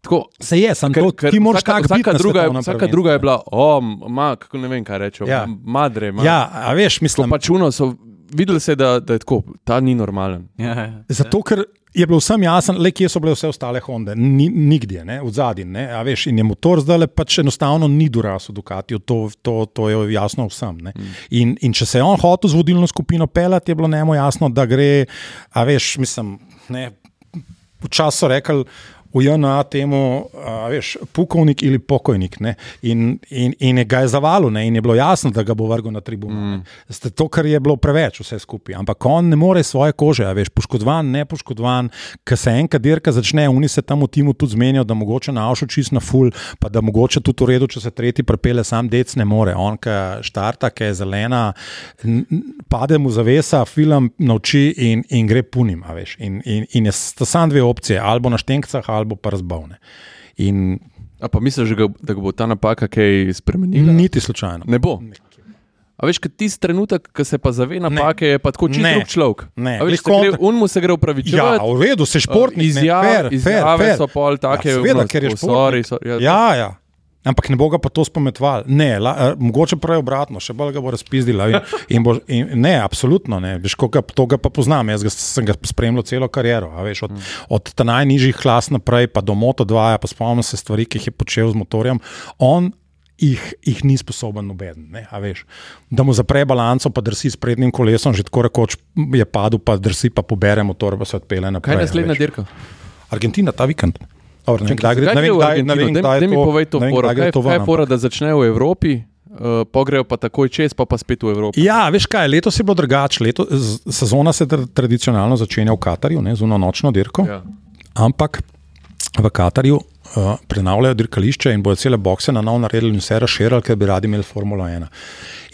Tako, Se je, sem to, ti moraš vsaka, tako vsaka, biti. druga, je- vsaka druga je bila, o, ma, kako ne vem, kaj rečejo. Ja. Madre, ma. Ja, a veš, mislim. Pač uno so videli, se, da, da je tako, ta ni normalen. Ja, ja. Zato, ker je bilo vsem jasno, le kje so bile vse ostale Honde, Ni, nigdje, ne, v zadnji. Ne, a veš, in je motor zdaj le pač enostavno ni dorasel Ducatiju, to, to, to je jasno vsem. ne. In, in če se je on hotel z vodilno skupino pelati, je bilo njemu jasno, da gre, a veš, mislim, ne, včasih so rekli. V JNA temu, a, veš, pukovnik ali pokojnik. ne. In, in, in ga je zavalil, ne, in je bilo jasno, da ga bo vrgel na tribuno. Mm. To, kar je bilo preveč, vse skupaj. Ampak on ne more svoje kože, veš, poškodovan, ne poškodovan, ker se enkrat dirka začne, oni se tam v timu tudi zmenijo, da mogoče na avšu čist na full, pa da mogoče tudi v redu, če se tretji prepele, sam dec ne more. On, ki štarta, ki je zelena, pade mu zavesa, film nauči in, in gre punim. In, in, in je sta samo dve opcije, ali bo na štenkcah, ali bo pa razbavne. In A pa misliš, da bo ta napaka kaj spremenila? niti slučajno. Ne bo. A veš, tisti trenutek, ko se pa zave napake, je pa tako čist Ne. drug človek. Ne. A Veš, se gre, un mu se gre Ja, upravičevati. v redu, se športnik. ne, Izjave, izjave fair. so pol take, Ja, seveda, ker je tako, športnik. sorry, sorry, ja. Ja, ja. Ampak ne bo ga pa to spometval. Ne, la, eh, mogoče prej obratno, še bolj ga bo razpizdila. In, in bo, in, ne, absolutno ne. Veš, koga, to ga pa poznam. Jaz ga, sem ga spremljal celo kariero. a Veš, od, mm. od najnižjih klas naprej, pa do Moto 2, pa spomnim se stvari, ki jih je počel z motorjem. On jih, jih ni sposoben noben. Ne, da mu zapre balanco, pa drsi s prednjim kolesom, že tako rekoč je padel, pa drsi, pa pobere motor, pa se odpele naprej. Kaj je naslednja dirka? Argentina ta vikend. Dobro, ne Čakaj, kdaj zakaj ne vem, kdaj, ne vem, Daj- kdaj Daj mi povej to kdaj gre Kaj, to kaj je ampak- da začnejo v Evropi, uh, pogrejo pa takoj čez, pa pa spet v Evropi. Ja, veš kaj, letos je bilo drugače. Sezona se tra, tradicionalno začenja v Katarju, ne, z uno nočno dirko, Ja. ampak v Katarju uh, prenavljajo dirkališče in bodo cele bokse na novo naredili in vse razširili, ker bi radi imeli Formula 1.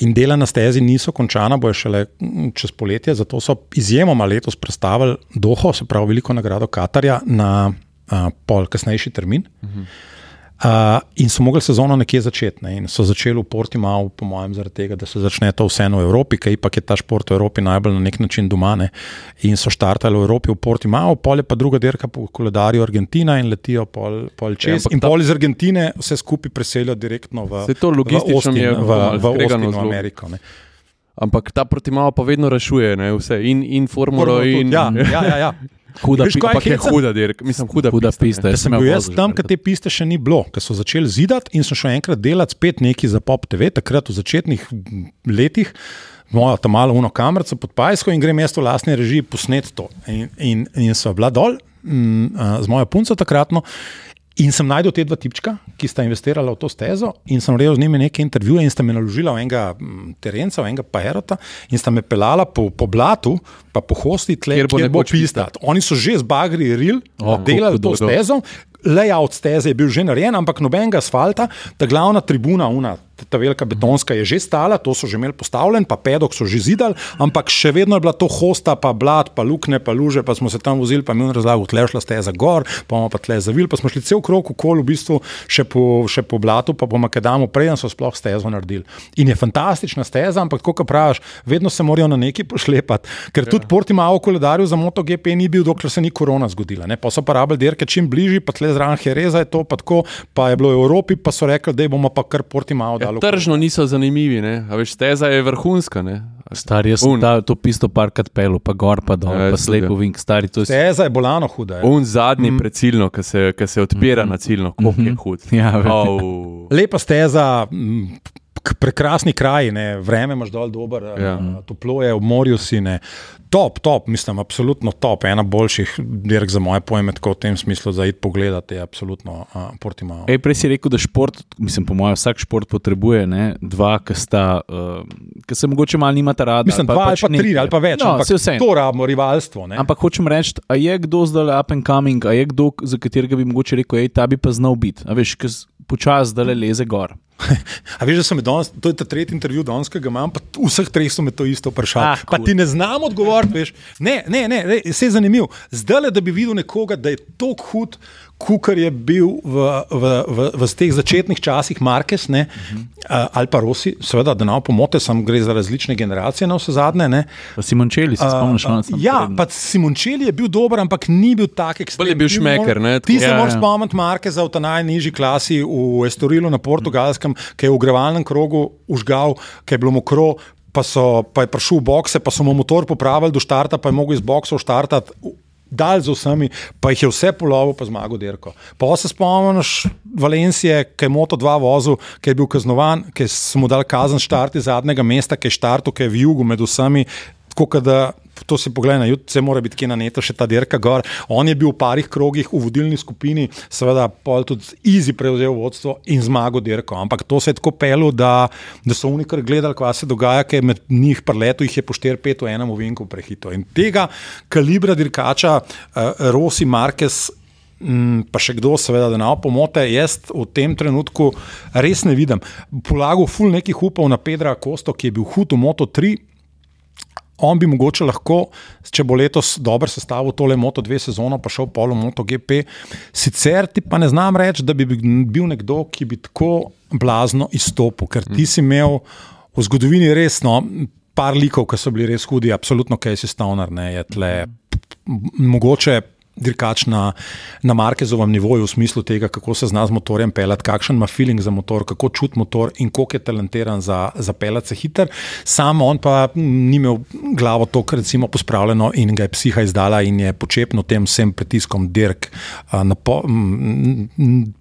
In dela na stezi niso končana, bojo šele mm, čez poletje, zato so izjemoma letos predstavili Doho, se pravi veliko nagrado Katarja, na uh, pol kasnejši termin. Uh, in so mogli sezono nekje začeti. Ne? In so začeli v Portimao, po mojem, zaradi tega, da se začne to vseeno v Evropi, ki pa je ta šport v Evropi najbolj na nek način doma. Ne? In so štartali v Evropi v Portimao, pol je pa druga dirka po koledarju Argentina in letijo pol, pol čez. Ja, in pol iz Argentine vse skupaj preselijo direktno v, v Austin, je, v, v, v, Austin, v Ameriko. Ne? Ampak ta protimao pa vedno rešuje, ne? vse in, in formulo. In... Ja, ja, ja, ja. Huda, Veš, kaj, je huda, dirk. Mislim, huda, huda pista. Jaz sem bil jaz tam, ker te piste še ni bilo, ker so začeli zidati in sem šel enkrat delati spet neki za Pop TV, takrat v začetnih letih. Moja ta malo uno kamero pod Pajsko in grem mesto v lastni režiji posnet to. In, in, in so bila dol m, z mojo punco takratno. In sem najdel te dva tipčka, ki sta investirala v to stezo, in sem rekel z njimi nekaj intervjujev, in sta me naložila v enega terenca, v enega pajerota, in sta me pelala po, po blatu, pa po hosti, tle, kjer bo ne bo pisati. Oni so že z bagri ril, oh, delali to stezo, layout steze je bil že narejen, ampak nobenega asfalta, ta glavna tribuna, una, ta velika betonska je že stala, to so že imeli postavljen, pa pedok so že zidali, ampak še vedno je bila to hosta, pa blat, pa lukne, pa luže, pa smo se tam vozili, pa mi je razlagal, tle šla steza gor, pa bomo pa tle zavil, pa smo šli cel krok okoli, v bistvu še po, še po blatu, pa po Makedamu, preden so sploh stezo naredili. In je fantastična steza, ampak kot praviš, vedno se morajo na neki pošlepati, ker ja. tudi Port ima v koledarju za MotoGP ni bil, dokler se ni korona zgodila. Ne? Pa so pa rabili dirke čim bližje, pa tle zraven Hereza je to, pa tako, pa je bilo v Evropi, pa so rekli, da bomo pa kar Port ima od ja, tržno niso zanimivi, veš, teza je vrhunska. Ne? Star je ta, to pisto parkrat pelo, pa gor, pa dol, ja, pa slepo vink. Stari, je... Teza je bolano huda. Je. Un zadnji mm. pred ciljno, ki se, se odpira mm. na ciljno, kako mm -hmm. je hud. Ja, oh. Lepa steza. Prekrasni kraj, ne? vreme imaš dol, dobro, ja. toplo je, v morju si. Ne? top, top, mislim, absolutno top, ena boljših dirk za moje pojme, tako v tem smislu, da id pogledati, je absolutno uh, Portimao. Ej, prej si rekel, da šport, mislim, po mojem, vsak šport potrebuje ne? dva, ki sta, uh, ki se mogoče malo nimata rada. Mislim, dva ali pač pa tri ali pa več, no, ampak to rabimo, rivalstvo. Ne? Ampak hočem reči, a je kdo zdaj up and coming, a je kdo, za katerega bi mogoče rekel, ej, ta bi pa znal biti, a veš, počasi zdaj leze gor. A veš, da sem danes, to je ta tretji intervju danes, ki ga imam, pa vseh treh so me to isto vprašali. Ah, cool. Pa ti ne znam odgovoriti, veš. Ne, ne, ne, ne vse je zanimivo. Zdaj le, da bi videl nekoga, da je tako hud, kukar je bil v, v, v, v teh začetnih časih Marques ne, uh -huh. uh, ali pa Rosi, seveda, da ne pomote, sem gre za različne generacije na vse zadnje. Simončeli, se spomniš, uh, uh, Ja, pa Simončeli je bil dober, ampak ni bil tak ekstremni. Je bil šmeker, ne? Ti se ja, moraš ja. spomniti Marqueza v ta najnižji klasi v Estorilu na portugalskem, ki je v grevalnem krogu užgal, ki je bilo mokro. Pa, so, pa je prišel v boxe, pa so mu motor popravili do štarta, pa je mogel iz boxa štartati dal z vsemi, pa jih je vse polovo, pa zmagal dirko. Pa se spomniš Valencije, ki je moto dva vozil, ki je bil kaznovan, ki so mu dali kazen štarti zadnjega mesta, ki je štartil, ki je v jugu med vsemi. Tako da to si pogledaj, jutri mora biti na neto še ta dirka gor. On je bil v parih krogih v vodilni skupini, seveda je tudi Easy prevzel vodstvo in zmagal dirko. Ampak to se je tako pelo, da, da so oni kar gledali, kaj se dogaja, ker med njih preletu jih je po 4-5 v enem ovinku prehito. In tega kalibra dirkača uh, Rossi Marquez. Mm, pa še kdo, seveda, da ne opomote, jaz v tem trenutku res ne vidim. Polagal ful nekih upov na Pedra Kosto, ki je bil hud v Moto 3, on bi mogoče lahko, če bo letos dobro sestavil tole Moto 2 sezono, pa šel polo Moto GP. Sicer ti pa ne znam reči, da bi bil nekdo, ki bi tako blazno izstopil, ker ti si imel v zgodovini resno. Par likov, ki so bili res hudi, absolutno, kaj si stavnar, ne je tle. Mogoče dirkač na, na Markezovem nivoju, v smislu tega, kako se zna z motorjem pelati, kakšen ima feeling za motor, kako čuti motor in koliko je talentiran za, za pelati se hiter. Sam on pa ni imel glavo to, kar recimo pospravljeno in ga je psiha izdala in je počepno tem vsem pritiskom dirk. Uh, po, m, m,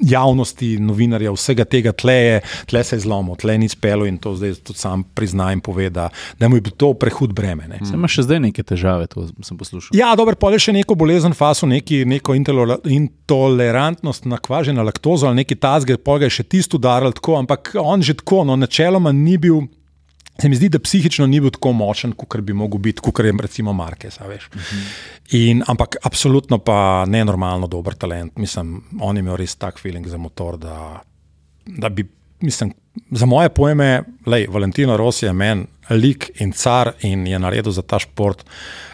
javnosti, novinarja, vsega tega, tle, je, tle se je zlomil, tle ni spelo in to zdaj tudi sam prizna in pove, da, da mu je to prehud breme. Ne. Se ima še zdaj neke težave, to sem poslušal. Ja, dobro, pa je še neko bolezen, faso, neki, neko intolerantnost na kvaženo laktozo ali neki tazge, pa ga je še tisto udaril tako, ampak on že tako, no, načeloma ni bil. Se mi zdi, da psihično ni bil tako močen, kot bi lahko bil, kot je recimo Marques. Uh -huh. Ampak absolutno pa ne normalno dober talent. Mislim, on je imel res tak feeling za motor, da, da bi, mislim, za moje pojme, lej, Valentino Rossi je meni lik in car in je naredil za ta šport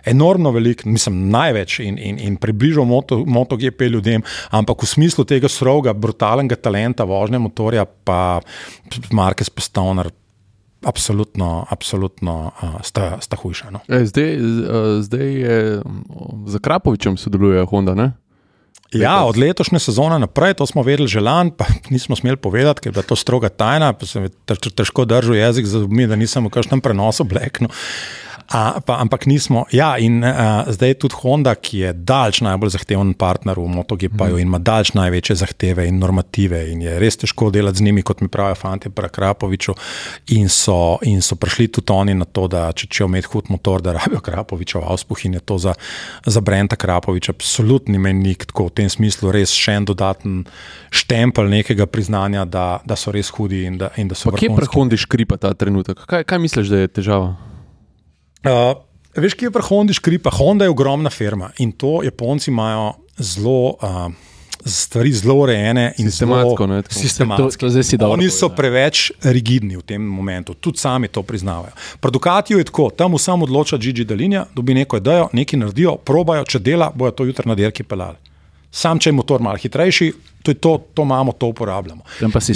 enormno velik, mislim, največ in, in, in približal MotoGP moto ljudem, ampak v smislu tega stroga, brutalnega talenta, vožnje motorja, pa Marques Pestoner. Absolutno, absolutno uh, sta, sta hujša. No. E, zdaj, zdaj je za Krapovičem sodeluje Honda. Ne? Ja, od letošnje sezone naprej, to smo vedeli že lani, pa nismo smeli povedati, ker je bila to stroga tajna, pa se mi težko držal jezik, da nisem v kažem prenosu bleknil. A, pa, ampak nismo. Ja, in uh, zdaj je tudi Honda, ki je daljši najbolj zahteven partner v MotoGP-ju mm. in ima daljši največje zahteve in normative. In je res težko delati z njimi, kot mi pravijo fanti, pa Krapoviču. In so, in so prišli tudi oni na to, da če če imeti hud motor, da rabijo Krapoviča v Avspuh in je to za, za Brenta Krapoviča absolutni menik, tako v tem smislu res še en dodaten štempelj nekega priznanja, da, da so res hudi in da, in da so. Kje pa Hondi škripa ta trenutek? Kaj, kaj misliš, da je težava? Uh, veš, kje je pa Honda škripa? Honda je ogromna firma in to Japonci imajo zelo. Uh, Stvari zelo urejene in sistematsko. Zelo, sistematsko. Oni so preveč rigidni v tem momentu, tudi sami to priznavajo. Pri Dukatiju je tako, tam samo odloča Gigi Dalinja, dobi neko idejo, nekaj naredijo, probajo, če dela, bojo to jutri na dirki pelali. Sam, če je motor malo hitrejši, To, to, to imamo, to uporabljamo.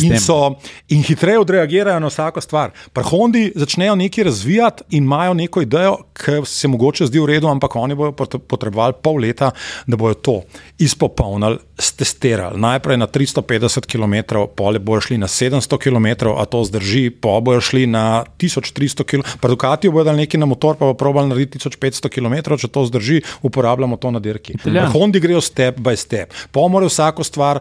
In, so, in hitreje odreagirajo na vsako stvar. Pri Hondi začnejo nekaj razvijati in imajo neko idejo, ki se mogoče zdi v redu, ampak oni bodo potrebovali pol leta, da bodo to izpopolnili, testirali. Najprej na 350 km, pole bojo šli na 700 km, a to zdrži, pa bojo šli na 1300 km. Pri Dukatiju bodo dali nekaj na motor, pa bo probal narediti 1500 km, če to zdrži, uporabljamo to na dirki. Pri Hondi grejo step by step. Pomore vsako stvar.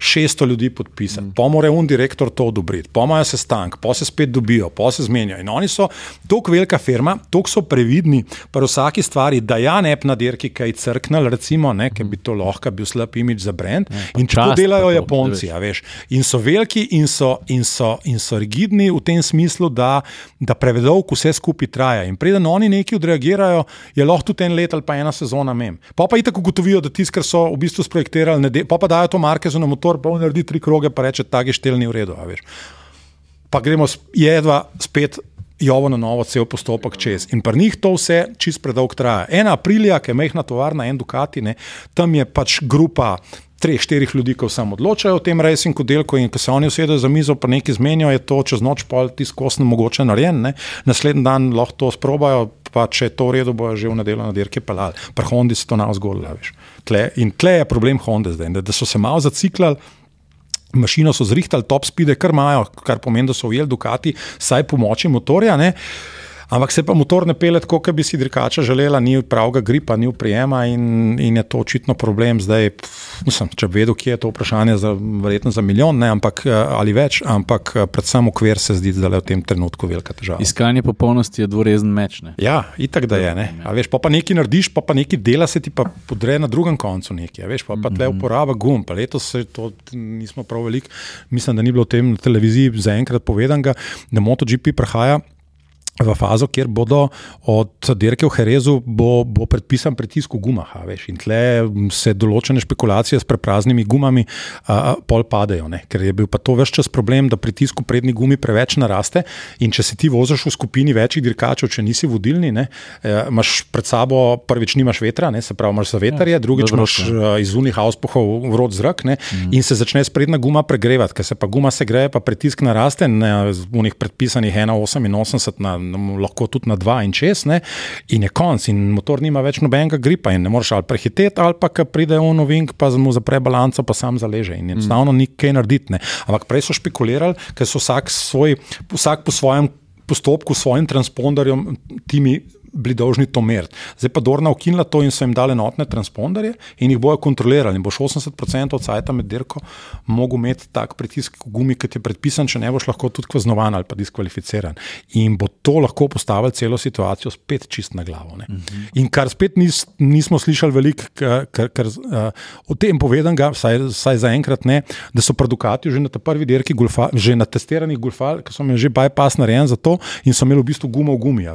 600 ljudi podpisati, mm. pomore un direktor to odobriti, pomajo se stank, pa se spet dobijo, pa se zmenijo. In oni so tako velika firma, tako so previdni pri vsaki stvari, da ja ne bi na dirki kaj crknil, recimo, ne, ker bi to lahko bil slab imič za brand. Ja, in to delajo tako, Japonci, ja, veš. In so veliki in so, in so, in so rigidni v tem smislu, da, da prevedo, ko vse skupaj traja. In preden oni neki odreagirajo, je lahko tudi en let ali pa ena sezona mem. Pa pa itak ugotovijo, da tisti, kar so v bistvu sprojektirali, pa pa dajo to markezu na motor motor, pa naredi tri kroge, pa reče, da je štelni v redu. Pa gremo jedva spet. Jovo na novo, cel postopek čez. In pri njih to vse čist predolgo traja. Ena aprilija, ki je mehna tovarna, en Dukati, ne, tam je pač grupa treh, štirih ljudi, ki samo odločajo o tem racing delku in ko se oni usedejo za mizo, pa nekaj zmenijo, je to čez noč pol tiskosno mogoče narejen. Ne. Naslednji dan lahko to sprobajo, pa če je to v redu, bojo že v nedeljo na dirke pelali. Pri Hondi se to na vzgolj, veš. Tle, in tle je problem Honda zdaj, da, da so se malo zaciklali. Mašino so zrihtali, top speede, kar imajo, kar pomeni, da so ujeli Dukati, saj pomoči motorja. Ne? Ampak se pa motor ne pele tako, kot bi si dirkača želela, ni pravega gripa, ni uprijema in, in je to očitno problem. Zdaj, mislim, če bi vedel, kje je to vprašanje, za, verjetno za milijon ne, ampak, eh, ali več, ampak eh, predvsem ukvir se zdi, da je v tem trenutku velika težava. Iskanje popolnosti je dvorezen meč. Ne? Ja, itak da je. Veš, pa, pa nekaj narediš, pa, pa nekaj dela se ti pa podre na drugem koncu. Nekaj, veš, pa, pa tle mhm. uporaba gum. Pa letos se to nismo prav veliko, mislim, da ni bilo v tem na televiziji zaenkrat povedano, da MotoGP prihaja v fazo, kjer bodo od dirke v Herezu bo, bo predpisan pritisk v gumah. Veš, in tle se določene špekulacije s prepraznimi gumami a, pol padejo, ne? ker je bil pa to več čas problem, da pritisk v prednji gumi preveč naraste. In če se ti voziš v skupini večjih dirkačev, če nisi vodilni, ne, e, imaš pred sabo prvič nimaš vetra, ne, se pravi, imaš zavetarje, ja, drugič imaš ja. iz unih auspohov vrod zrak ne, mm. in se začne sprednja guma pregrevati. Ker se pa guma se greje, pa pritisk naraste, v unih predpisanih 1,88 na lahko tudi na dva in čez, ne? in je konc, in motor nima več nobenega gripa, in ne moreš ali prehiteti, ali pa pride v novink, pa mu zapre balanco, pa sam zaleže. In enostavno ni kaj narediti. Ampak prej so špekulirali, ker so vsak, svoj, vsak po svojem postopku, s svojim transponderjem, timi bili dolžni to meriti. Zdaj pa Dorna ukinila to in so jim dali enotne transponderje in jih bojo kontrolirali. In boš 80% od sajta med dirko mogel imeti tak pritisk v gumi, ki je predpisan, če ne boš lahko tudi kaznovan ali pa diskvalificiran. In bo to lahko postavilo celo situacijo spet čist na glavo. Uh mhm. -huh. In kar spet nis, nismo slišali veliko, ker uh, o tem povedam, ga, vsaj, vsaj zaenkrat ne, da so produkati že na tej prvi dirki, gulfa, že na testiranih gulfal, ki so imeli že bypass narejen za to in so imeli v bistvu gumo v gumi.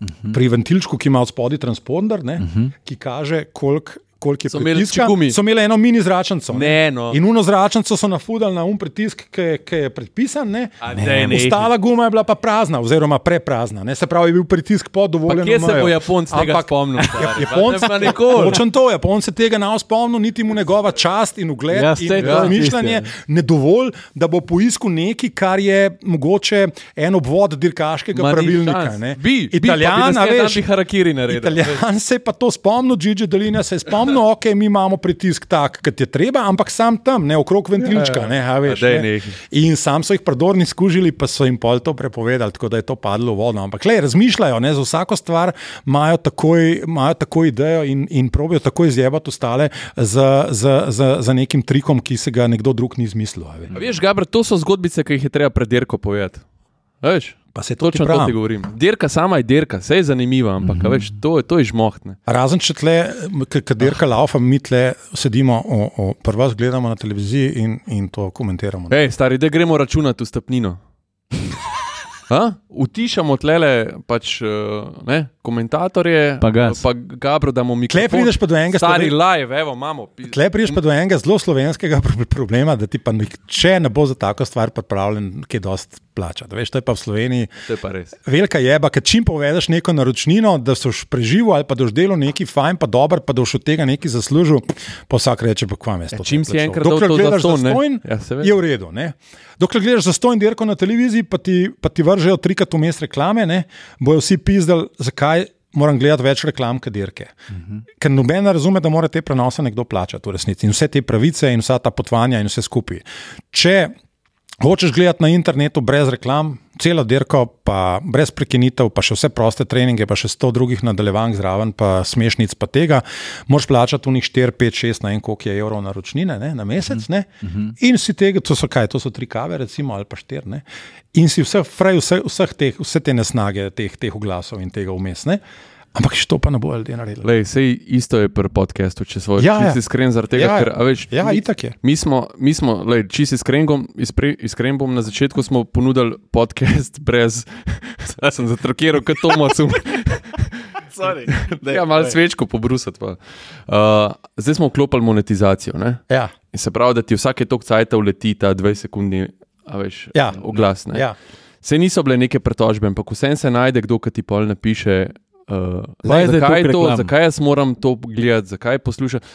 -huh. Pri ventilčku, ki ima od spodaj transponder, ne, uh -huh. ki kaže, koliko koliko je So imeli pritiska. čigumi. So imeli eno mini zračnico. Ne, no. In uno zračnico so nafudali na um pritisk, ki, ki je predpisan. Ne. Daj, nehaj. Ostala guma je bila pa prazna, oziroma preprazna. Ne. Se pravi, je bil pritisk pod Pa dovoljenim. kje se bo Japonc tega spomnil? stari? Japonc, ne. Točno to, Japonc se tega ne spomnil, niti mu njegova čast in ugled Ja, ja, in to je razmišljanje tisto, ne dovolj, da bo poiskal nekaj, kar je mogoče en obvod dirkaškega Ma ni pravilnika. ne. Bi, Italijan, bi, bi veš. Italijan se je pa to spomnil, Gigi Dolina se je spomnil, ok, mi imamo pritisk tak, kot je treba, ampak sam tam, ne okrog ventilčka. Ne, a veš, ne. In sam so jih prodorni skužili, pa so jim pol to prepovedali, tako da je to padlo v vodo. Ampak le razmišljajo, ne, za vsako stvar imajo takoj, imajo takoj idejo in, in probijo takoj izjebati ostale za, za, za, za nekim trikom, ki se ga nekdo drug ni izmislil. a veš. A Veš, Gabr, to so zgodbice, ki jih je treba pred dirko povedati. A Veš, Pa se točno to ti govorim. Dirka sama je dirka, vse je zanimiva, ampak mm -hmm. veš, to, to je žmohtne. Razen če tle, ki dirka laufa, mi tle sedimo, o, o, prva gledamo na televiziji in, in to komentiramo. Hej, stari, da gremo računati v stopnino. Ha? Utišamo tlele pač, eh, ne, komentatorje, Pa gas. pa Gabro, da mu mikrofon. Tle prideš pa do enega Stari live, evo, imamo. Tle prideš pa do enega zelo slovenskega pro- problema, da ti pa nihče ne bo za tako stvar pripravljen, ki je dost plačati. Veš, to je pa v Sloveniji To je pa res. velika jeba, ker čim povedeš neko naročnino, da si preživel ali pa da si delal nekaj fajn, pa dober, pa da si od tega nekaj zaslužil, pa vsak reče, pa kvam je to. Ja, čim si enkrat Dokler dal to gledaš Ja, je v redu. Ne? Dokler gledaš za stojn dirko na televiziji, pa ti, pa ti vržejo trikrat vmes reklame, ne? bojo vsi pizdali, zakaj. Moram gledati več reklam, kot dirke. Uh -huh. Ker noben ne razume, da mora te prenose nekdo plačati v resnici in vse te pravice in vsa ta potovanja in vse skupaj. Če hočeš gledati na internetu brez reklam, celo dirko, pa brez prekinitev, pa še vse proste treninge, pa še sto drugih nadaljevanj zraven, pa smešnic, pa tega, moraš plačati v njih 4, 5, 6, ne vem koliko je evrov naročnine ne, na mesec. Ne, uh -huh. In si tega, to so kaj, to so tri kave, recimo, ali pa štiri. Ne, in si vse, fraj, vse, vseh teh, vse te nesnage, teh, teh oglasov in tega vmes. Ne. Ampak še to pa ne bo ljudje naredili. Lej, sej isto je pri podkastu, če smo Ja, ja. čisto iskreni zaradi tega, Ja, ker, a veš, Ja, mi- itak je. Mi smo, mi smo lej, čisto iskren, bom- ispre- iskren bom, na začetku smo ponudili podcast brez, sem zatrokiral kot Tomas. ja, malo svečko pobrusati. Pa. Uh, zdaj smo vklopili monetizacijo. Ne? Ja, In se pravi, da ti vsake tok cajta uleti ta 20 sekundni a veš, Ja. oglas. Ne? ja. Sej niso bile neke pretožbe, ampak vsem se najde kdo, ki ti pol napiše. Uh, je zdaj zakaj, to, reklam? zakaj jaz moram to gledati, zakaj poslušati?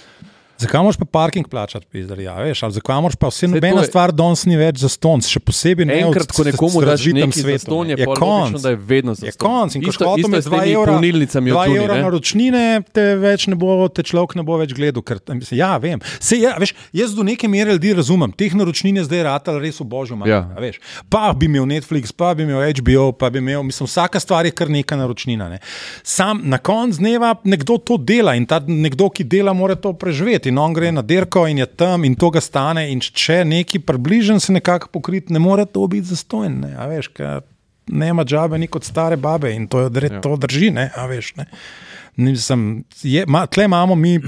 Zakaj moraš pa parking plačati, pizdali, ja, veš, ali zakaj moraš pa vse nobena je- stvar danes ni več za stonc, še posebej ne Enkrat, ko v s- nekomu daš nekaj za ston, je, je konc. da je vedno za Je ston. konc in ko je je s 2 temi evra, polnilnicami 2 od evra naročnine, te, več ne bo, te človek ne bo več gledal. Ker, mislim, ja, vem. Sej, ja, veš, jaz do neke mere ljudi razumem. Teh naročnin je zdaj ratal res v božjo mater. Ja. veš. Pa bi imel Netflix, pa bi imel HBO, pa bi imel, mislim, vsaka stvar je kar neka naročnina. Ne. Sam na koncu dneva nekdo to dela in ta nekdo, ki dela, mora to preživeti. In on gre na dirko in je tam in to ga stane. In če neki približen se nekako pokrit, ne more to biti zastojen. Ne, a veš, ker nema džabe, ni kot stare babe in to, je, Ja. to drži. Ne, a veš, ne. Nisem, je, ma, tle imamo mi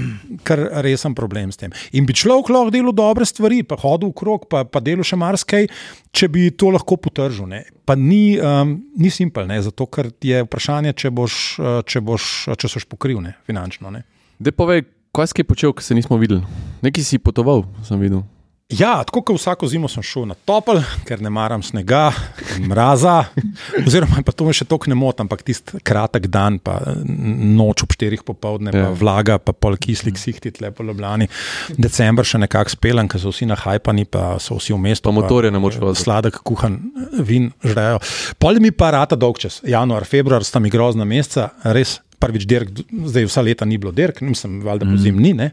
kar resen problem s tem. In bi človek lahko delal dobre stvari, pa hodil v krog, pa, pa delal še marsikaj, če bi to lahko potržil. Ne. Pa ni, um, ni simpel, ne, zato ker je vprašanje, če boš, uh, če boš, če soš pokril ne, finančno. Ne. Dej povej, kaj si počel, ko se nismo videli? Nekaj si potoval, sem videl. Ja, tako kot vsako zimo sem šel na topel, ker ne maram snega, mraza, oziroma pa to me še toliko ne moti, ampak tisti kratek dan, pa noč ob štirih popovdne, pa Ja. vlaga, pa pol kisli ksihti tle po Ljubljani. December še nekako spelen, ker so vsi nahajpani, pa so vsi v mestu. Pa motorje ne moreš voziti. Sladek, kuhan vin žrejo. Pol mi pa rata dolg čas. Januar, februar sta mi grozna meseca, res. Prvič dirk, zdaj vsa leta ni bilo dirk, nisem valjda po zim ni. Ne.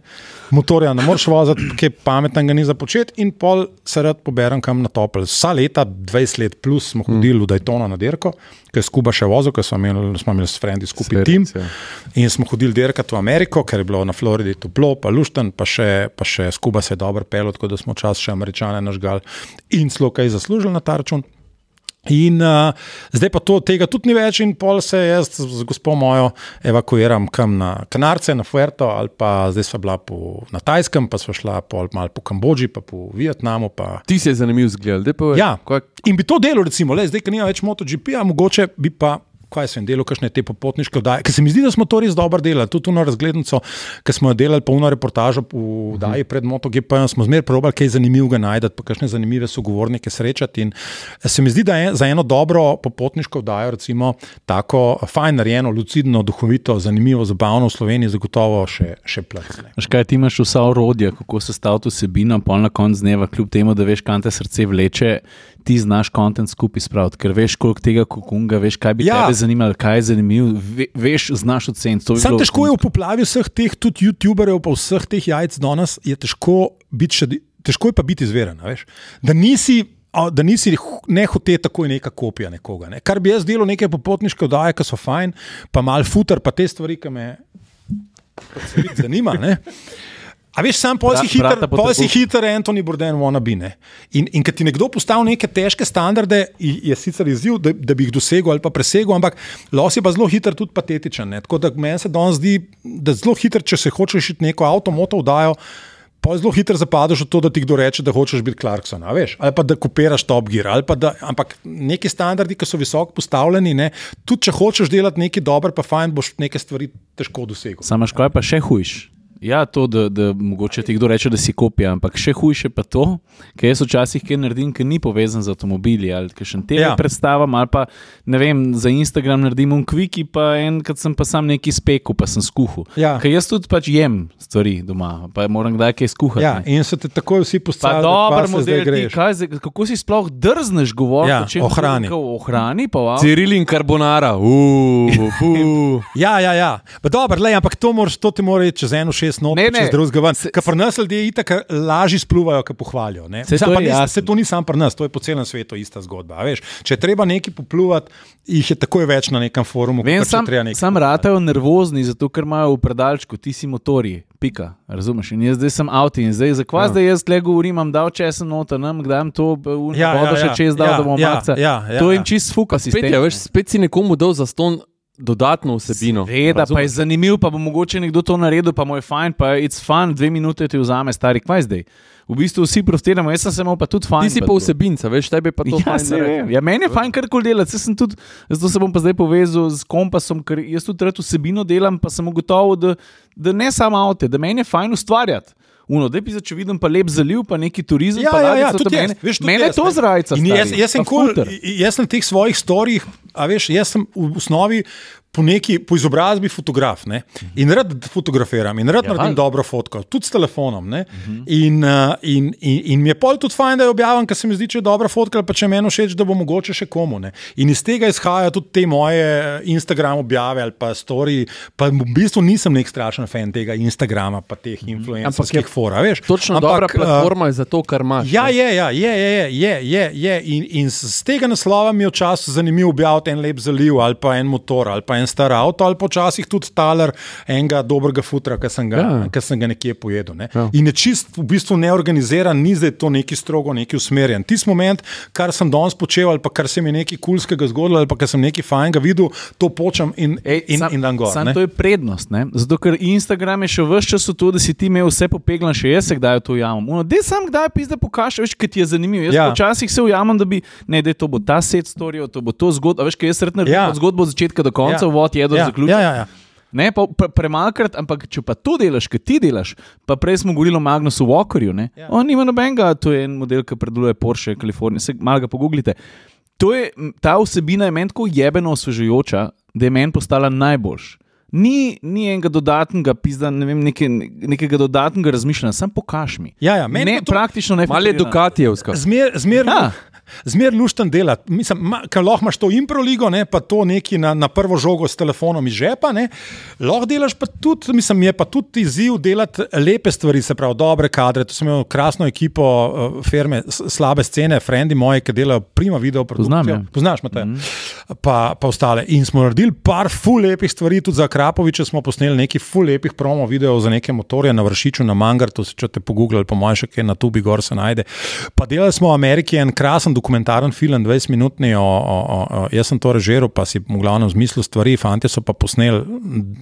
Motorja ne moreš voziti, kaj pametnega ni za početi, in pol se rad poberem kam na topel. Vsa leta, 20 let plus, smo hodili v Daytona na dirko, ker je skuba še vozil, ker smo imeli, smo imeli s frendi skupaj tim. Ja. In smo hodili dirkati v Ameriko, ker je bilo na Floridi toplo, pa lušten, pa še, pa še skuba se je dobro pel, tako da smo čas še američane nažgal in celo kaj zaslužili na ta račun. In uh, zdaj pa to, tega tudi ni več, in pol se jaz z gospod mojo evakuiram kam na Kanarce, na Fuerto, ali pa zdaj sva bila po, na Tajskem, pa sva šla pol malo po Kambodži, pa po Vietnamu. Pa, Ti si je zanimiv zgled. Dej povej, Ja. kaj, In bi to delo, recimo, le, zdaj, ker nima več MotoGP, mogoče bi pa kaj sem delal, kakšne te popotniške oddaje. Ker se mi zdi, da smo to res dobro delali, tudi na razglednico, ki smo jo delali, polno reportažo v oddaji pred MotoGP, smo zmeraj probali kaj zanimivega najti, pa kakšne zanimive sogovornike srečati. In se mi zdi, da je za eno dobro popotniško oddajo, recimo, tako fajn narejeno, lucidno, duhovito, zanimivo, zabavno v Sloveniji, zagotovo še, še plesne. Škaj ti imaš vsa orodja, kako se staviti vsebino, pol na koncu dneva, kljub temu, da veš, kam te srce vleče, ti znaš kontent skupaj spraviti, ker veš, koliko tega kukunga, veš, kaj bi Ja. ja. tebe zanimalo, kaj je zanimivo, ve, veš, znaš oceniti. Bi Sam bilo- težko je v poplavi vseh teh, tudi YouTuberjev, pa vseh teh jajc danes, je težko biti še, težko je pa biti izveren. Da nisi. Da nisi ne hote tako neka kopija nekoga. Ne. Kar bi jaz delal, neke popotniške oddaje, ki so fajn, pa mal futer, pa te stvari, ki me se vidi zanima. Ne. A veš, sam pol si hiter, pol si hiter, Antoni Borden, wannabe. Ne. In, in ker ti nekdo postavi neke težke standarde, je sicer izziv, da, da bi jih dosegel ali pa presegel, ampak lahko si pa zelo hiter tudi patetičen. Ne. Tako da meni se danes zdi, da zelo hiter, če se hočeš iti neko avto, moto vdajo. Pa zelo hitro zapadeš v to, da ti kdo reče, da hočeš biti Clarkson, a veš, ali pa da kopiraš Top Gear. ali pa Da, ampak neki standardi, ki so visoko postavljeni, ne, tudi če hočeš delati nekaj dobro, pa fajn, boš neke stvari težko dosegel. Samo škoda pa še hujš. Ja, to, da, da mogoče ti kdo reče, da si kopija, ampak še hujše pa to, ker jaz včasih kaj naredim, ki ni povezan z avtomobili ali kaj še te Ja. predstavam, ali pa ne vem, za Instagram naredim un kviki, pa enkrat sem pa sam neki spekel, pa sem skuhal. Ja. Ker jaz tudi pač jem stvari doma, pa moram kdaj kaj skuhati. Ja, in se te takoj vsi Pa postavljajo, dobro, model, ti, greš. kaj, kako si sploh drzneš govoriti Ja, o hrani. O hrani, pa wow. Ciril in Carbonara, uf, Ja, ja, ja. Pa Dobro, lej, ampak to, moraš, to ti mora iti čez eno šest not, Ne, čez ne. drugega ven. Se- Ker pri nas ljudje itak lažje spluvajo, ki pohvalijo. to Sam je ne- jasno. Saj to ni samo pri nas, to je po celem svetu ista zgodba. a veš. Če treba nekaj popluvati, jih je takoj več na nekem forumu. Vem, če sam, sam ratajo nervozni, zato ker imajo v predalčku, ti si motorji, pika, razumeš? In jaz zdaj sem avto in zdaj, zakaj Ja. ja. zdaj jaz tle govorim, imam dal česen nota, nam kdaj jim to uh, Ja, ja, vodo ja, še ja. čez dal, Ja, da bomo ja, malce. ja, ja, to ja. jim čist fuka spet, sistem. je, veš, spet si nekomu dal za ston dodatno vsebino. Veda, pa je zanimiv, pa bo mogoče nekdo to naredil, pa mu je fajn, pa it's fun, dve minute ti vzame, stari, kaj zdaj. V bistvu vsi prostiramo, jaz sem se imel pa tudi fajn. Ti si pa vsebinca, veš, tebi pa to Ja, fajn. Ja, meni je fajn karkoli delati, saj sem tudi, zato se bom pa zdaj povezal z kompasom, ker jaz tudi rad vsebino delam, pa sem ugotovil, da, da ne samo avto, da meni je fajn ustvarjati. Uno, da bi se če vidim, pa lep zaliv, pa neki turizem. Ja, pa ja, ja, tudi mene, veš, tudi mene jaz, to zrajca. Jaz, jaz, sem kul, futer. jaz sem v teh svojih storijih, a veš, jaz sem v osnovi po, neki, po izobrazbi fotograf ne? in rad fotografiram in rad Ja, naredim dobro fotko, tudi s telefonom. Ne? In, uh, in, in, in mi je pol tudi fajn, da jo objavim, ker se mi zdi, če je dobra fotka, pa če meni všeč, da bo mogoče še komu. Ne? In iz tega izhajajo tudi te moje Instagram objave ali pa story. Pa v bistvu nisem nek strašen fan tega Instagrama, pa teh influencerskih fora. Veš? Točno Ampak, dobra eh, platforma je za to, kar imaš. Ja, je, ja, je, je, je, je, je. In, in z tega naslova mi je včasih zanimivo objaviti en lep zaliv ali pa en motor ali pa en star avto ali pa včasih tudi taler enega dobrega futra, ki sem, ga- Ja. sem ga nekje pojedel. Ne. Ja. In je čist v bistvu neorganiziran, ni zdaj to neki strogo, neki usmerjen. Tisti moment, kar sem danes počel ali pa kar se mi je nekaj kulskega zgodilo ali pa kar sem nekaj fajnega videl, to počem in, Ej, in, sam- in dan gor. Sam ne. to je prednost, ne? zato ker Instagram je še vse čas v to, da si ti imel vse popeglan, še jaz se kdaj v to ujamem. Dej sam kdaj pizde pokažeš, veš, kaj ti je zanimivo. Jaz Ja. včasih se ujamem, da bi, ne, da to bo ta set storijo, to bo to zgodba, veš, kaj jaz naredim Ja. ja. zgodbo od začetka do konca, Ja. Vod jedro ja, ja. zaključek. ja, ja, ja. Ne, pa pre, premalkrat, ampak če pa to delaš, kaj ti delaš, pa prej smo govorili o Magnusu Walkerju, ne? Ja. On nima nobenega, to je en model, ki predeluje Porsche, Kalifornija, se malo ga pogooglite. To je, ta vsebina je meni tako jebeno osvežujoča, da je meni postala najboljša. Ni, ni enega dodatnega, pizda, ne vem, neke, nekega dodatnega razmišljanja, sam pokaž mi. Ja, ja, meni ne, pa to- praktično ne. Malo je. Dukatijevska. Zmer, zmer, Ja. Zmer lušten delati. Mislim, ma, lahko imaš to improligo, ne, pa to neki na, na prvo žogo s telefonom iz žepa. Ne. Lahko delaš pa tudi, mislim, je pa tudi izziv delati lepe stvari, se pravi, dobre kadre. Tu sem imel krasno ekipo uh, firme, slabe scene, frendi moji, ki delajo prima video. Poznam, ja. Poznaš, Matej? Mm -hmm. pa, pa ostale. In smo naredili par ful lepih stvari, tudi za Krapoviča smo posneli nekaj ful lepih promo videov za neke motorje na Vršiču, na Mangartu, če te pogooglali, po mojem še kaj na Tubi gor se najde. Pa delali smo v Ameriki en krasen dokumentaren film, 20-minutni, o, o, o, o, jaz sem to režiral, pa si v glavnem zmislil stvari, fanti so pa posneli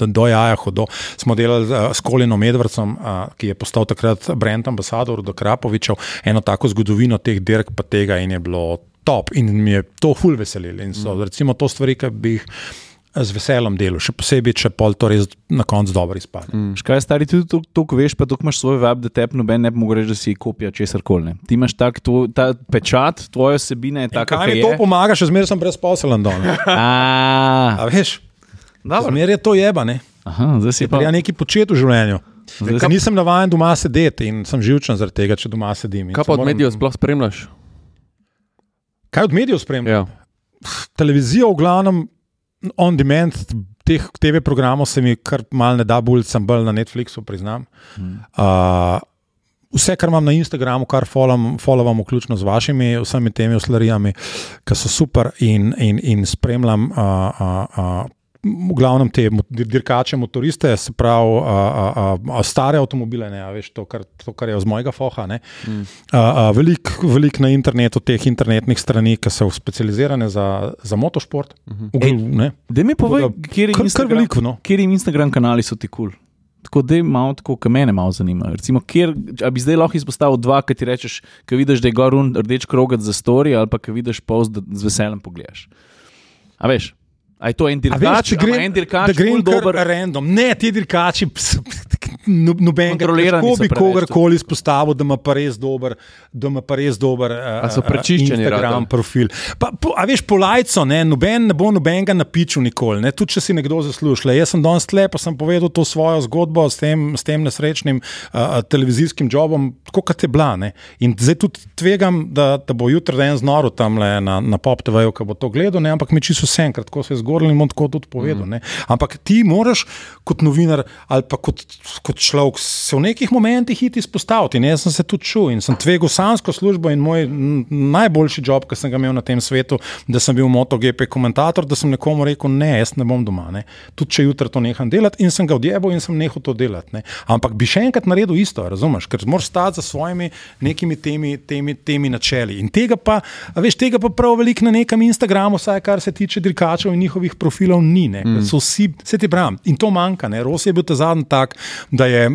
do, jaja hodo. Smo delali uh, s Kolinom Edvardsom, uh, ki je postal takrat brand ambasador do Krapovičev, eno tako zgodovino teh dirk pa tega in je bilo top in mi je to ful veselilo. In so recimo to stvari, ki bi jih z veseljem delal, še posebej, če pol to res na koncu dobro izpade. Mm. Škaj je stari, tudi to, to veš, pa tukaj imaš svoj web, da te noben ne bi mogel reči, da si kopija česar koli. Ti imaš tak, to, ta pečat, tvoja osebina je taka. Kaj mi je. to pomaga, še zmeraj sem brezposelen dol. A, A veš, dobro. zmeraj je to jeba, ne? Aha, zdaj si pa. Ja, nekaj početi v življenju. Zdaj Ker nisem navaden doma sedeti in sem živčen zaradi tega, če doma sedim. Kaj pa od moram- medijev sploh spremljaš? Kaj od medijev spremljam? Ja. televizijo, v glavnem, on demand, teh TV programov se mi kar mal ne da, bolj sem bolj na Netflixu, priznam. Uh, vse, kar imam na Instagramu, kar followam, followam vključno z vašimi, vsemi temi uslarijami, ki so super in, in, in spremljam. Uh, uh, uh, V glavnem te dirkače, motoriste, se pravi, a, a, a, stare avtomobile, ne, a veš, to, kar, to, kar je iz mojega foha. Mm. Veliko velik na internetu teh internetnih strani, ki so specializirane za, za motošport. Mm -hmm. Da mi povej, kje je kar- Instagram, veliko, no. kjer Instagram kanali so ti kul. Cool? Tako da je malo tako, kar mene malo zanima. Recimo, kjer, bi zdaj lahko izpostavil dva, ki ti rečeš, ki vidiš, da je gor un rdeč krogat za story, ali pa ki vidiš post, da z veseljem pogledaš. A veš? A je to en dirkač, če a ima grem- en dirkač, da grem ful kar dober. random. Ne, ti dirkači, ps- no- noben Kontrolirani Ko so bi kogarkoli izpostavil, da ima pa res dober, da ima pa res dober uh, Instagram ratali? profil. Pa, po, a veš, polajco, ne, noben ne bo nobenega napičil nikoli, ne, tudi če si nekdo zasluži. Jaz sem danes tle, pa sem povedal to svojo zgodbo s tem, s tem nesrečnim uh, televizijskim jobom, tako kot je bila. Ne. In zdaj tudi tvegam, da, da bo jutri en znoro tam le na, na Pop TV-ju, ki bo to gledal, ne, ampak mi čisto vse enkrat, tako se je zgoril in bom tako tudi povedal. Mm. Ampak ti moraš kot novinar ali pa kot, kot človek se v nekih momentih iti izpostaviti. In jaz sem se tudi čutil in sem tvegal sansko službo in moj najboljši job, ki sem ga imel na tem svetu, da sem bil MotoGP komentator, da sem nekomu rekel, ne, jaz ne bom doma. Ne. Tudi če jutri to neham delati in sem ga odjebal in sem nehal to delati. Ne. Ampak bi še enkrat naredil isto, razumeš, ker moraš stati za svojimi nekimi temi, temi, temi načeli. In tega pa, veš, tega pa prav veliko na nekem Instagramu, vsaj kar se tiče dirkačev in njihovih profilov, ni. Ne. Mm. So vsi, vse ti pravim, in to manjka. Ne. Ros je bil ta zadnji tak, da je.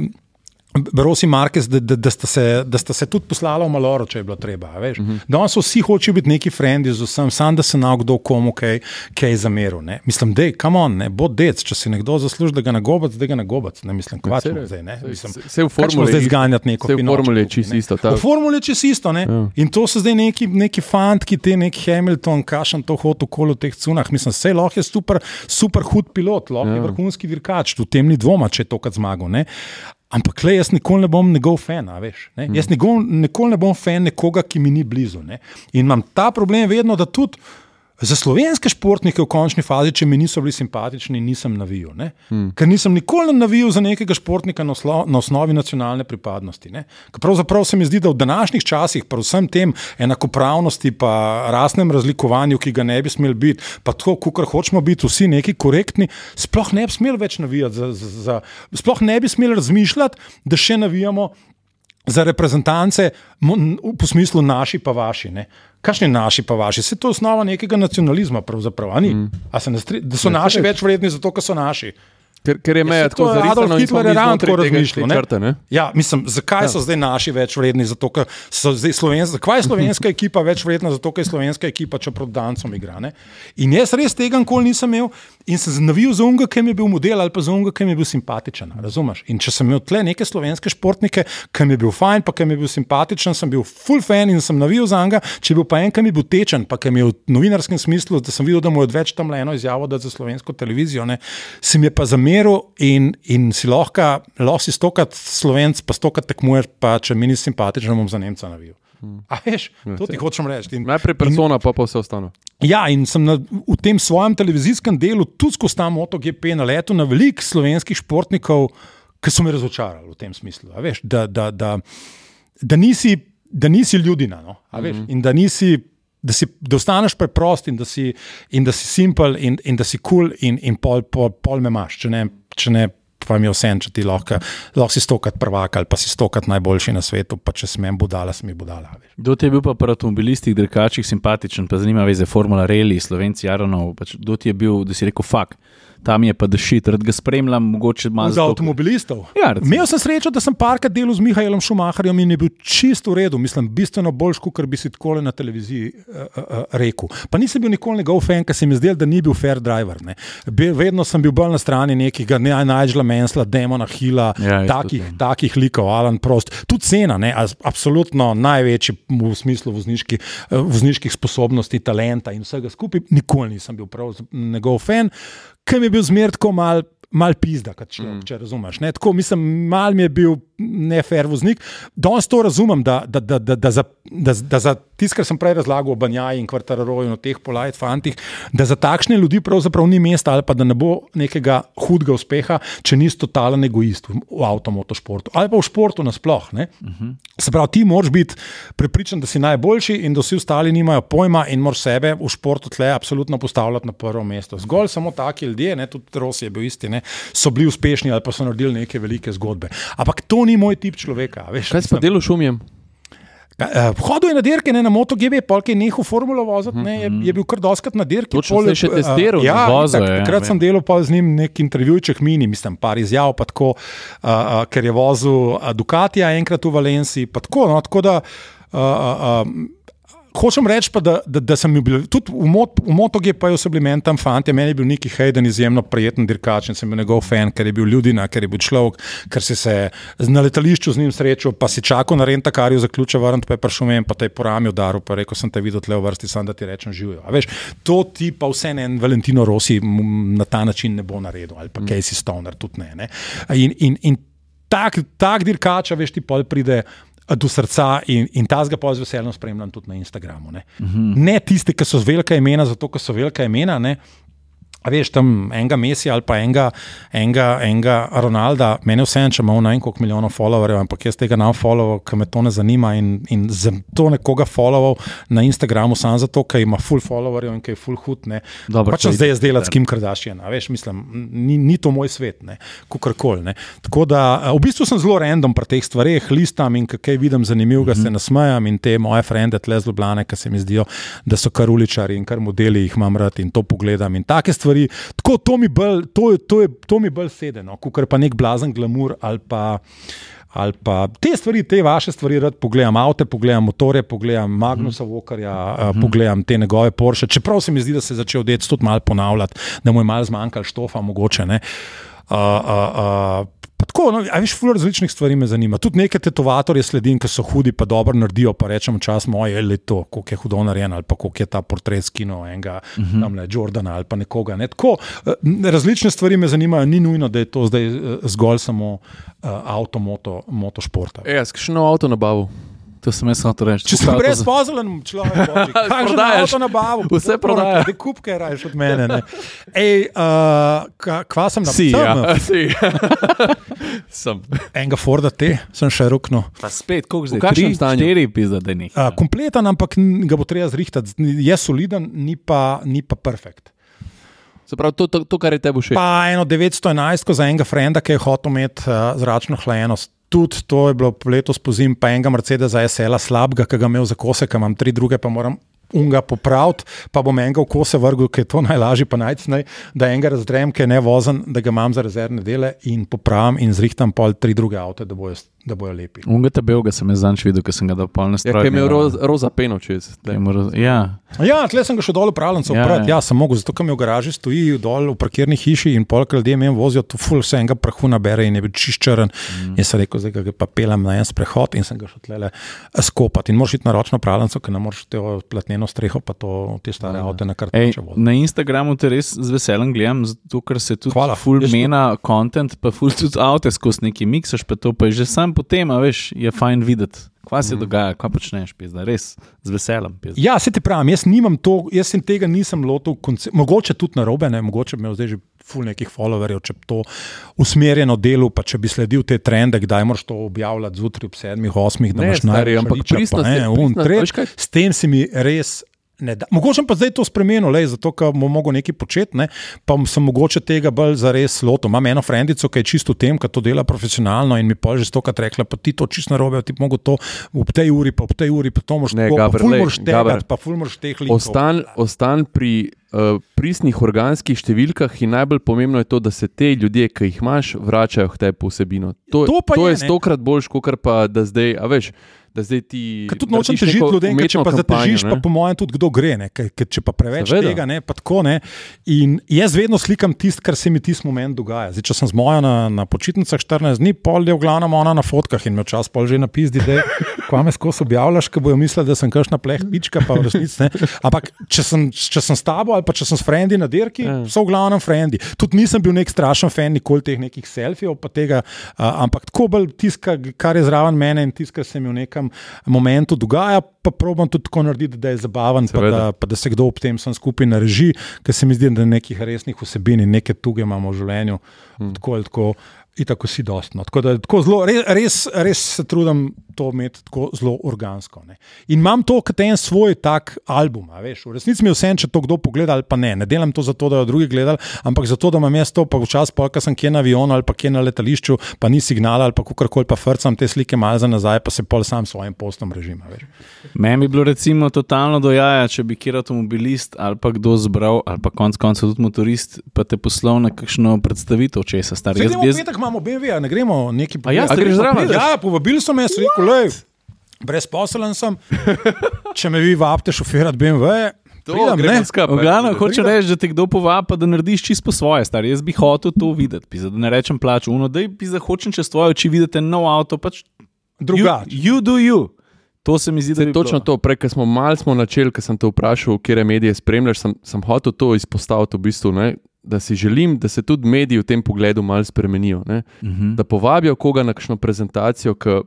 Rosi Marquez, da, da, da, sta se, da sta se tudi poslala v Maloro, če je bilo treba. Uh -huh. Danes vsi hočejo biti neki frendi z vsem, sam da se na kdo komu kaj, kaj zameril. Ne. Mislim, da je, kam on, ne, bo dec, če si nekdo zasluži, da ga nagobac, da ga nagobac. Ne mislim, kvačemo zdaj. Ne. Mislim, saj v formuli zdaj zganjati neko v formuli je čisto ne. isto, ta- V formuli je čisto isto. Ja. In to so zdaj neki, neki fantki, ti neki Hamilton, kašem to hotel okoli v teh cunah. Mislim, vse lahko je super, super hud pilot, lahko ja. je vrhunski dirkač, v tem ni dvoma, če je to kad zmagal. Ne. Ampak le, jaz nikoli ne bom njegov fan, veš. Ne? Jaz nikoli, nikoli ne bom fan nekoga, ki mi ni blizu. Ne? In imam ta problem vedno, da tudi za slovenske športnike v končni fazi, če mi niso bili simpatični, nisem navijal. Ne? Hmm. Ker nisem nikoli navijal za nekega športnika na, oslo, na osnovi nacionalne pripadnosti. ne. Ker Pravzaprav se mi zdi, da v današnjih časih, pa vsem tem enakopravnosti, pa rasnem razlikovanju, ki ga ne bi smeli biti, pa tako, kot hočemo biti vsi neki korektni, sploh ne bi smeli več navijati, za, za, za, sploh ne bi smeli razmišljati, da še navijamo za reprezentance, po smislu naši pa vaši. Ne? Kakšni naši pa vaši? Se to je osnova nekega nacionalizma, pravzaprav. ni? A se ne stri, da so naši več vredni zato, ker so naši. Ker, ker je meja Ja, to tako Adolf Hitler je ravno znotraj tako tega razmišljal, te ne? črte, ne? Ja, mislim, zakaj ja. so zdaj naši več vredni? Zato, ker so zdaj slovenska, zakaj je slovenska ekipa več vredna? Zato, ker je slovenska ekipa, če proti Dancom igra. Ne? In jaz res tega nikoli nisem imel in sem navil za unga, ki mi je bil model ali pa za unga, ki mi je bil simpatičen. Razumeš? In če sem imel tle neke slovenske športnike, ki mi je bil fajn, pa ki mi je bil simpatičen, sem bil full fan in sem navil za njega. Če je bil pa en, ki mi je bil tečen, pa ki mi je v novinarskem smislu, da sem videl, da mu je odveč tam le eno izjavo dati za slovensko televizijo, ne, si mi je pa zameril in, in si lahko, lahko si stokrat slovenc, pa stokrat tekmuješ, pa če mi ni simpatičen, bom za Nemca navil. A veš, to ti hočem reči. In- Najprej persona, pa pa vse ostalo. Ja, in sem na, v tem svojem televizijskem delu tudi skozi ta MotoGP naletel na veliko slovenskih športnikov, ki so me razočarali v tem smislu. a Veš, da, da, da, da, nisi, da nisi ljudina no, a veš, in da nisi. Da, si, da ostaneš preprost in da si, in da si simpel in, in da si kul, cool in, in pol, pol, pol me imaš, če ne, če ne pa mi je vse, če ti lahko, lahko si stokrat prvak ali pa si stokrat najboljši na svetu, pa če smem budala, sem jih budala. Kdo ti je bil pa pri avtomobilistih, drkačih simpatičen, pa zanima me, za Formula Rally, Slovenci, Jaronov, pač, kdo ti je bil, da si rekel, fuk, tam je pa dešit, rad ga spremljam, mogoče malo Za avtomobilistov. Ja. Imel sem srečo, da sem parkrat delal z Mihajlom Šumaharjem in je bil čisto v redu, mislim, bistveno boljš, kot bi si tako na televiziji uh, uh, rekel. Pa nisem bil nikoli njegov fan, ker se mi zdel, da ni bil fair driver. ne. Bil, vedno sem bil bolj na strani nekega ne, Nigela Mensla, Demona Hilla, Ja, takih, to. takih likov, Alan Prost. Tudi cena, ne, absolutno največji v smislu vozniški, vozniških sposobnosti, talenta in vsega skupaj. Nikoli nisem bil prav njegov fan, ker mi je bil zmer tako mal. Mal pizda, človek, mm. če razumeš. Ne? Tako, mislim, mal mi je bil nefer voznik. Danes to razumem, da, da, da, da, da za, da, da za tisto, kar sem prej razlagal o Banjaji in Kvartararoju in o teh polajt fantih, da za takšne ljudi pravzaprav ni mesta ali pa da ne bo nekega hudega uspeha, če nisi totalen egoist v, v avtomotošportu ali pa v športu nasploh. Uh -huh. Se pravi, ti moraš biti prepričan, da si najboljši in da vsi ostali nimajo pojma in moraš sebe v športu tle absolutno postavljati na prvo mesto. Zgolj samo taki ljudje, ne, tudi Rossi je bil isti, ne, so bili uspešni ali pa so naredili neke velike zgodbe. Ampak to ni moj tip človeka. Veš, Kaj si pa delal šumjem? Uh, hodil je na dirke, ne na MotoGP, polk je nehal formulo voziti, ne, je, je bil kar doskrat na dirki. Je, je še eh, testiral, Ja, ne, vozil tak, ja, takrat vem. sem delal z njim nek intervjujček mini, mislim, par izjav, pa tako, uh, uh, ker je vozil uh, Ducatija enkrat v Valenciji, pa tako. No, tako da, uh, uh, um, Hočem reči, pa, da, da, da sem bil tudi v, mot, v MotoGP-ju, so bili meni tam fanti, meni je bil Niki Hayden izjemno prijeten dirkač in sem bil njegov fan, ker je bil ljudina, ker je bil človek, ker si se na letališču z njim srečal, pa si čakal na renta, kar je zaključil, vrnil pa je prišel men, pa te je po rami udaril, pa rekel sem te videl tle v vrsti, sam da ti rečem živijo. A Veš, to ti pa vse en Valentino Rossi na ta način ne bo naredil, ali pa mm. Casey Stoner tudi ne. ne. In, in, in tak, tak dirkač, veš, ti pol pride. Do srca in, in ta zga pa z veseljem spremljam tudi na Instagramu. Ne, uh -huh. ne tisti, ki so velika imena, zato ker so velika imena. Ne, A veš, tam enega Messi ali pa enega, enega, enega Ronalda, meni vse en, če ima en koliko milijonov followerjev, ampak jaz tega ne follow, ker me to ne zanima in, in za to nekoga follow na Instagramu, samo zato, ker ima full followerjev in ker je full hud. Pač sem zdaj je- jaz delati s Kim Kardashian, a veš, mislim, ni, ni to moj svet, kakorkoli. Tako da v bistvu sem zelo random pri teh stvareh, listam in kaj vidim zanimivega, mm -hmm. se nasmejam in te moje frende tle z Ljubljane, ki se mi zdijo, da so kar uličari in kar modeli, jih imam rad in to pogledam in take stvari. Tako to mi bolj, to, je- to, je- to mi bolj sedeno, kot pa nek blazen glamur ali pa. Ali pa te stvari, te vaše stvari, rad pogledam, avto, pogledam motorje, pogledam Magnusa Vokarja, uh, pogledam te njegove Porsche. Čeprav se mi zdi, da se je začel dec tudi malo ponavljati, da mu je malo zmanjkalo štofa, mogoče ne. Uh, uh, uh, pa tako, no, a veš, ful različnih stvari me zanima. Tudi neke tetovatorje sledim, ki so hudi, pa dobro naredijo, pa rečem čas moje, ali to, koliko je hudo narejen, ali pa koliko je ta portret skino enega, uh -huh. tam le Jordana ali pa nekoga. Ne. Tako, eh, različne stvari me zanimajo, ni nujno, da je to zdaj eh, zgolj samo uh, avto, moto, motošporta. E, še nov avto nabavil. To sem jaz hotel reči. Če sem brezposeln človek, kaj že Prodajaš. avto nabavil? Vse prodaja. Te kupke rajš od mene. ne. Ej, uh, ka, kva sem Si, napisal? ja. Si. Sem. Enega Forda te sem še ruknil. Pa spet, koliko zdaj? Tri, stanju? Štiri pizda, da ni. Uh, kompleten, ampak ga bo treba zrihtati. Je soliden, ni pa, ni pa perfekt. Se pravi, to, to, to kar je tebi všeč. Pa eno 911 za enega frenda, ki je hotel imeti uh, zračno hlajenost. Tudi to je bilo letos po zim, pa enega Mercedesa SL-a slabega, ki ga imel za kose, ki imam tri druge, pa moram unga popraviti, pa bom enega v kose vrgel, ker je to najlažje, pa najcnej, da enega razdrem, ki je ne vozen, da ga imam za rezervne dele in popravim in zrihtam pol tri druge avto, da bojo, da bojo lepi. Unga te belga sem jaz zanč videl, ker sem ga dal polno Ja, stroj. ki je imel roz, roza peno čez. Ja, Ja, tle sem ga še dol upravljal, Ja, ja, ja. ja, sem mogel, zato ker mi v garaži stoji dol v parkirni hiši in polk ljudje meni vozijo, to ful vse enega prahu nabere in je bil čiščeren. Mm. In sem rekel, zdaj ga pa pelem na en sprehod in sem ga šel tle skopati. In moraš iti na ročno pravljenco, ker ne moreš te platneno streho, pa to te stare avto na kar teče na Instagramu te res z veseljem gledam, zato ker se tudi Hvala. full Jaz mena content, pa full tudi avto skozi neki miksaš, pa to pa je že sam potem, a veš, je fajn videti, kaj se dogaja, kaj počneš, pizda, res z veseljem. Pizda. Ja, se ti pravim, jaz nimam to, jaz sem tega nisem lotil, mogoče tudi na robe, ne, mogoče bi imel zdaj že ful nekih followerjev, če bi to usmerjeno delo, pa če bi sledil te trende, kdaj moraš to objavljati zjutraj ob sedmih, osmih, da Ne, imaš največ ampak riča, pa pristnost ne, je- un, pristnost, tretj. veš kaj? S tem si mi res ne da. Mogoče pa zdaj to spremenil, lej, zato ker bom mogel nekaj početi, ne, pa sem mogoče tega bolj zares lotil. Imam eno frendico, ki je čisto v tem, ki to dela profesionalno in mi pa že stokrat rekla, pa ti to čisto narobe, ti mogo to v tej uri, pa v tej uri, pa to moraš Ne, tako, Gaber, pa ful Gaber. tegati, pa ful moraš teh likov. Ostan, ostan pri uh, pristnih organskih številkah in najbolj pomembno je to, da se te ljudje, ki jih imaš, vračajo k tebi vsebino. To, To to je, je stokrat boljš, kot pa da zdaj, a veš. Da zdaj ti. Ker tudi nočem težiti ljudem, ker če pa zatežiš, pa po mojem tudi kdo gre, ne, ker, ker če pa preveč Seveda. tega, ne, pa tako ne. In jaz vedno slikam tisto, kar se mi tisti moment dogaja. Zdaj, če sem z mojo na, na počitnicah 14 dni, pol je v glavnem ona na fotkah in me včasih pol že napizdi, da kva me skozi objavljaš, ker bojo mislili, da sem kakšna pleh pička, pa v resnici ne. Ampak če sem, če sem s tabo ali pa če sem s frendi na dirki, Ja. so v glavnem frendi. Tudi nisem bil nek strašen fan nikoli teh nekih selfijev, pa tega, uh, ampak tako bolj tiska, kar je zraven mene in tiska, se mi v nekem momentu dogaja, pa probam tudi tako narediti, da je zabaven, pa da, pa da se kdo ob tem sem skupaj nareži, ker se mi zdi, da nekih resnih vsebin in neke tuge imamo v življenju. Hmm. Tako ali tako. In tako si dostno. Tako da tako zelo, res, res, res se trudim to imeti tako zelo organsko. Ne. In imam to kot en svoj tak album. a Veš, v resnici mi je vse, če to kdo pogleda ali pa ne. Ne delam to zato, da jo drugi gledali, ampak zato, da imam jaz to, pa včasih, pa, ko sem kje na avionu ali pa kje na letališču, pa ni signala ali pa kakorkoli, pa frcam te slike malo za nazaj, pa se pol sam s svojim postom režim. a veš. Meni bi bilo recimo totalno dojaja, če bi kjer avtomobilist ali pa kdo zbral, ali pa konec koncev tudi motorist, pa te poslal na kakšno predstavitev česa star. Zdaj Jaz, gremo v jaz, petek, imamo BMW, ne gremo neki A ja, pogledat. ste greš zraven? Ja, povabili so me, jaz rekel, lej, brezposelen sem. Če me vi vabite šofirati BMW, pridem, ne. V glavnem hoče Pride. reči, da te kdo povabi, pa da narediš čisto po svoje, star. Jaz bi hotel to videti, pisa, da ne rečem plačo. Uno, da bi hočem čez tvoje oči videti nov avto, pač drugače. You, you do you. To se mi zdi, da je točno to, prej, ko smo malo smo načeli, ko sem te vprašal, kje medije spremljaš, sem, sem hotel to izpostaviti, v bistvu, ne, da si želim, da se tudi mediji v tem pogledu malo spremenijo. Ne, Uh -huh. da povabijo koga na kakšno prezentacijo, ki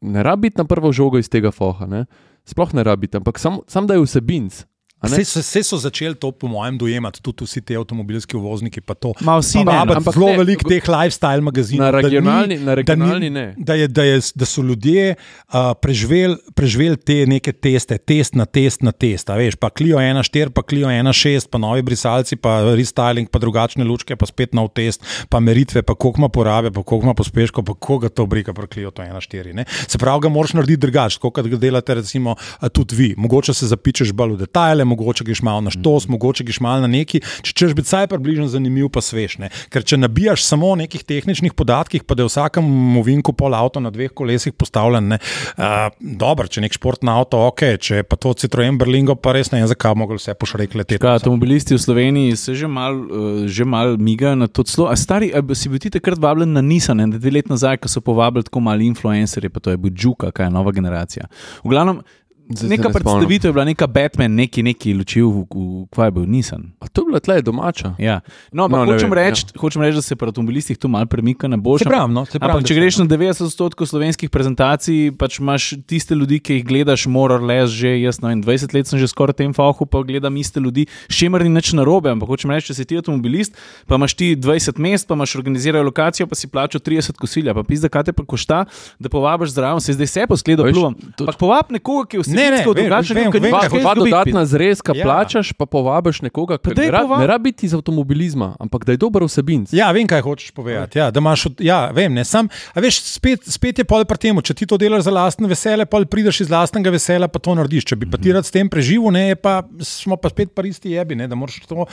ne rabi biti na prvo žogo iz tega foha. Ne, sploh ne rabi ampak samo sam, da je vsebinc. Vse so, vse so začeli to, po mojem, dojemati, tudi vsi ti avtomobilski uvozniki. Pa to. Ma vsi Pa ne, vabiti ampak zelo veliko teh lifestyle magazinov. Na da ni- regionalni, na da ni- regionalni ne. Da, je, da, je, da so ljudje uh, preživeli preživel te neke teste, test na test na test. Veš, pa Clio 1.4, pa Clio 1.6, pa novi brisalci, pa restyling, pa drugačne lučke, pa spet nov test, pa meritve, pa koliko ima porabe, pa koliko ima pospeško, pa koga to briga pri Clio 1.4. ne. Se pravi, ga moraš narediti drugače, kot ga delate recimo tudi vi. Mogoče se zapičeš bolj v detajle, mogoče greš malo na štos, mogoče greš malo na neki, če češ biti vsaj približno zanimiv, pa sveš. Ne. Ker če nabijaš samo o nekih tehničnih podatkih, pa da je vsakem movinku pol avto na dveh kolesih postavljen, ne, uh, dobro, če nek športni avto, ok, če pa to Citroen Berlingo, pa res ne vem, zakaj mogli vse pošrek leteti. Kaj, avtomobilisti v Sloveniji se že malo uh, že mal migajo na to celo. A stari, a si bil ti takrat vabljen na Nissan, ne, dve leti nazaj, ko so povabili tako mali influencerje, pa to je bil Džuka, kaj je nova generacija. V glavnem, Zdaj se neka predstavitev je bila, neka Batman, neki, neki lučil, v, v, kaj je bil Nissan. A to je bila tle domača. Ja. No, No, no, hočem, vem, reči, ja. hočem reči, da se pri avtomobilistih tu malo premika na boljše. Se pravi, no, se pravi, Ampak, če se- greš na 90% slovenskih prezentacij, pač imaš tiste ljudi, ki jih gledaš, moraš les že, jaz ne vem, 20 let sem že skoraj v tem fahu, pa gledam iste ljudi, s čimer ni nič narobe. Ampak hočem reči, če si ti avtomobilist, pa imaš ti 20 mest, pa imaš organizirajo lokacijo, pa si plačal 30 kosilja, pa pizda, kaj te pa košta, da povabiš zraven, se zdaj vse poskledo Veš, pluvam. to- Ampak povab nekoga, ki je Ne, ne, vsebinsko vem, vem, vem, kaj Dva dodatna zrezka Ja. plačaš, pa povabiš nekoga, ki ne, povabi. ne rabi iz avtomobilizma, ampak da je dober vsebinc. Ja, vem, kaj hočeš povedati. Ja, imaš, ja, vem, ne, sam, a veš, spet, spet je pol pri tem, če ti to delaš za lastno veselje, pol prideš iz lastnega veselja, pa to narediš. Če bi pa ti rad s tem preživel, ne, pa, smo pa spet pa isti jebi, ne, da moraš to uh,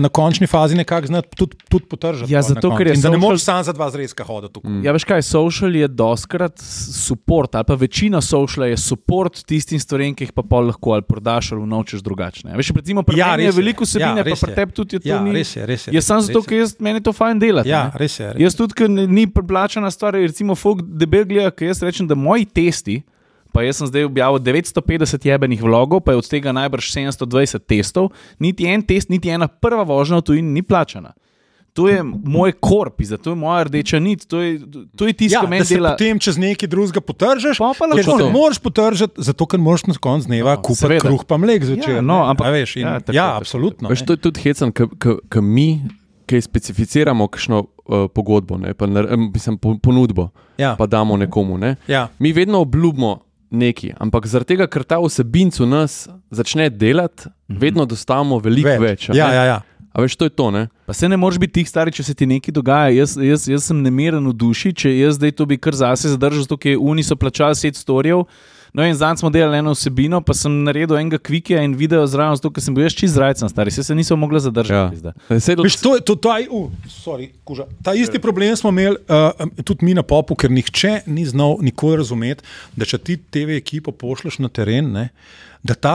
na končni fazi nekako znati tudi, tudi potržati. Ja, zato, ker je In da ne social- moreš sam za dva zrezka hoditi tukaj. Ja, veš kaj, social je doskrat support, ali pa večina social je support tistim stvarem, ki jih pa pol lahko ali prodaš ali unovčeš drugačne. Veš, recimo, pri Ja, meni je veliko vsebine, Ja, pa pri tebi tudi je to Ja, ni. res je, res je. Jaz sem zato, ker jaz, meni to fajn delati. Ja, ne. res je. Res. Jaz tudi, ker ni preplačana stvar, recimo, folk debel gleda, ker jaz rečem, da moji testi. Pa jaz sem zdaj objavil 950 jebenih vlogov, pa je od tega najbrž 720 testov. Niti en test, niti ena prva vožnja v tujini ni plačana. To je moj korp, zato je moja rdeča nit, to je, to je tisto, Ja, kar da meni se dela. potem čez nekaj drugega potržiš, Pa pa ker lahko to. moraš potržiti, zato ker moraš na koncu dneva No, kupiti seveda. kruh pa mlek zvečer. Ja, no, ne. ampak- veš, in, ja, ja, tako, ja absolutno. Veš, ne. to je tudi hecen, ki mi, ki specificiramo kakšno uh, pogodbo, ne, pa, mislim, po- ponudbo, Ja. pa damo nekomu. Ne. Ja. Mi vedno obljubimo neki. Ampak zaradi tega, ker ta vsebinc v nas začne delati, Mhm. vedno dostavimo veliko več. več Ja, ja, ja. A veš, to je to, ne? Pa se ne moreš biti tih stari, če se ti nekaj dogaja. Jaz, jaz, jaz sem nemiren v duši, če jaz zdaj to bi kar zase zadržal, zato ker Uni so plačali set storjev. No, in zdaj smo delali eno vsebino, pa sem naredil enega kvike in video zraven, zato ker sem bil jaz čist zrajcen, stari, se, se nisem mogla zadržati. Ja. Ja. Viš, to, to, to, je- uh, sorry, kuža. Ta isti problem smo imeli uh, tudi mi na popu, ker nihče ni znal nikoli razumeti, da če ti TV ekipo pošleš na teren, ne, da, ta,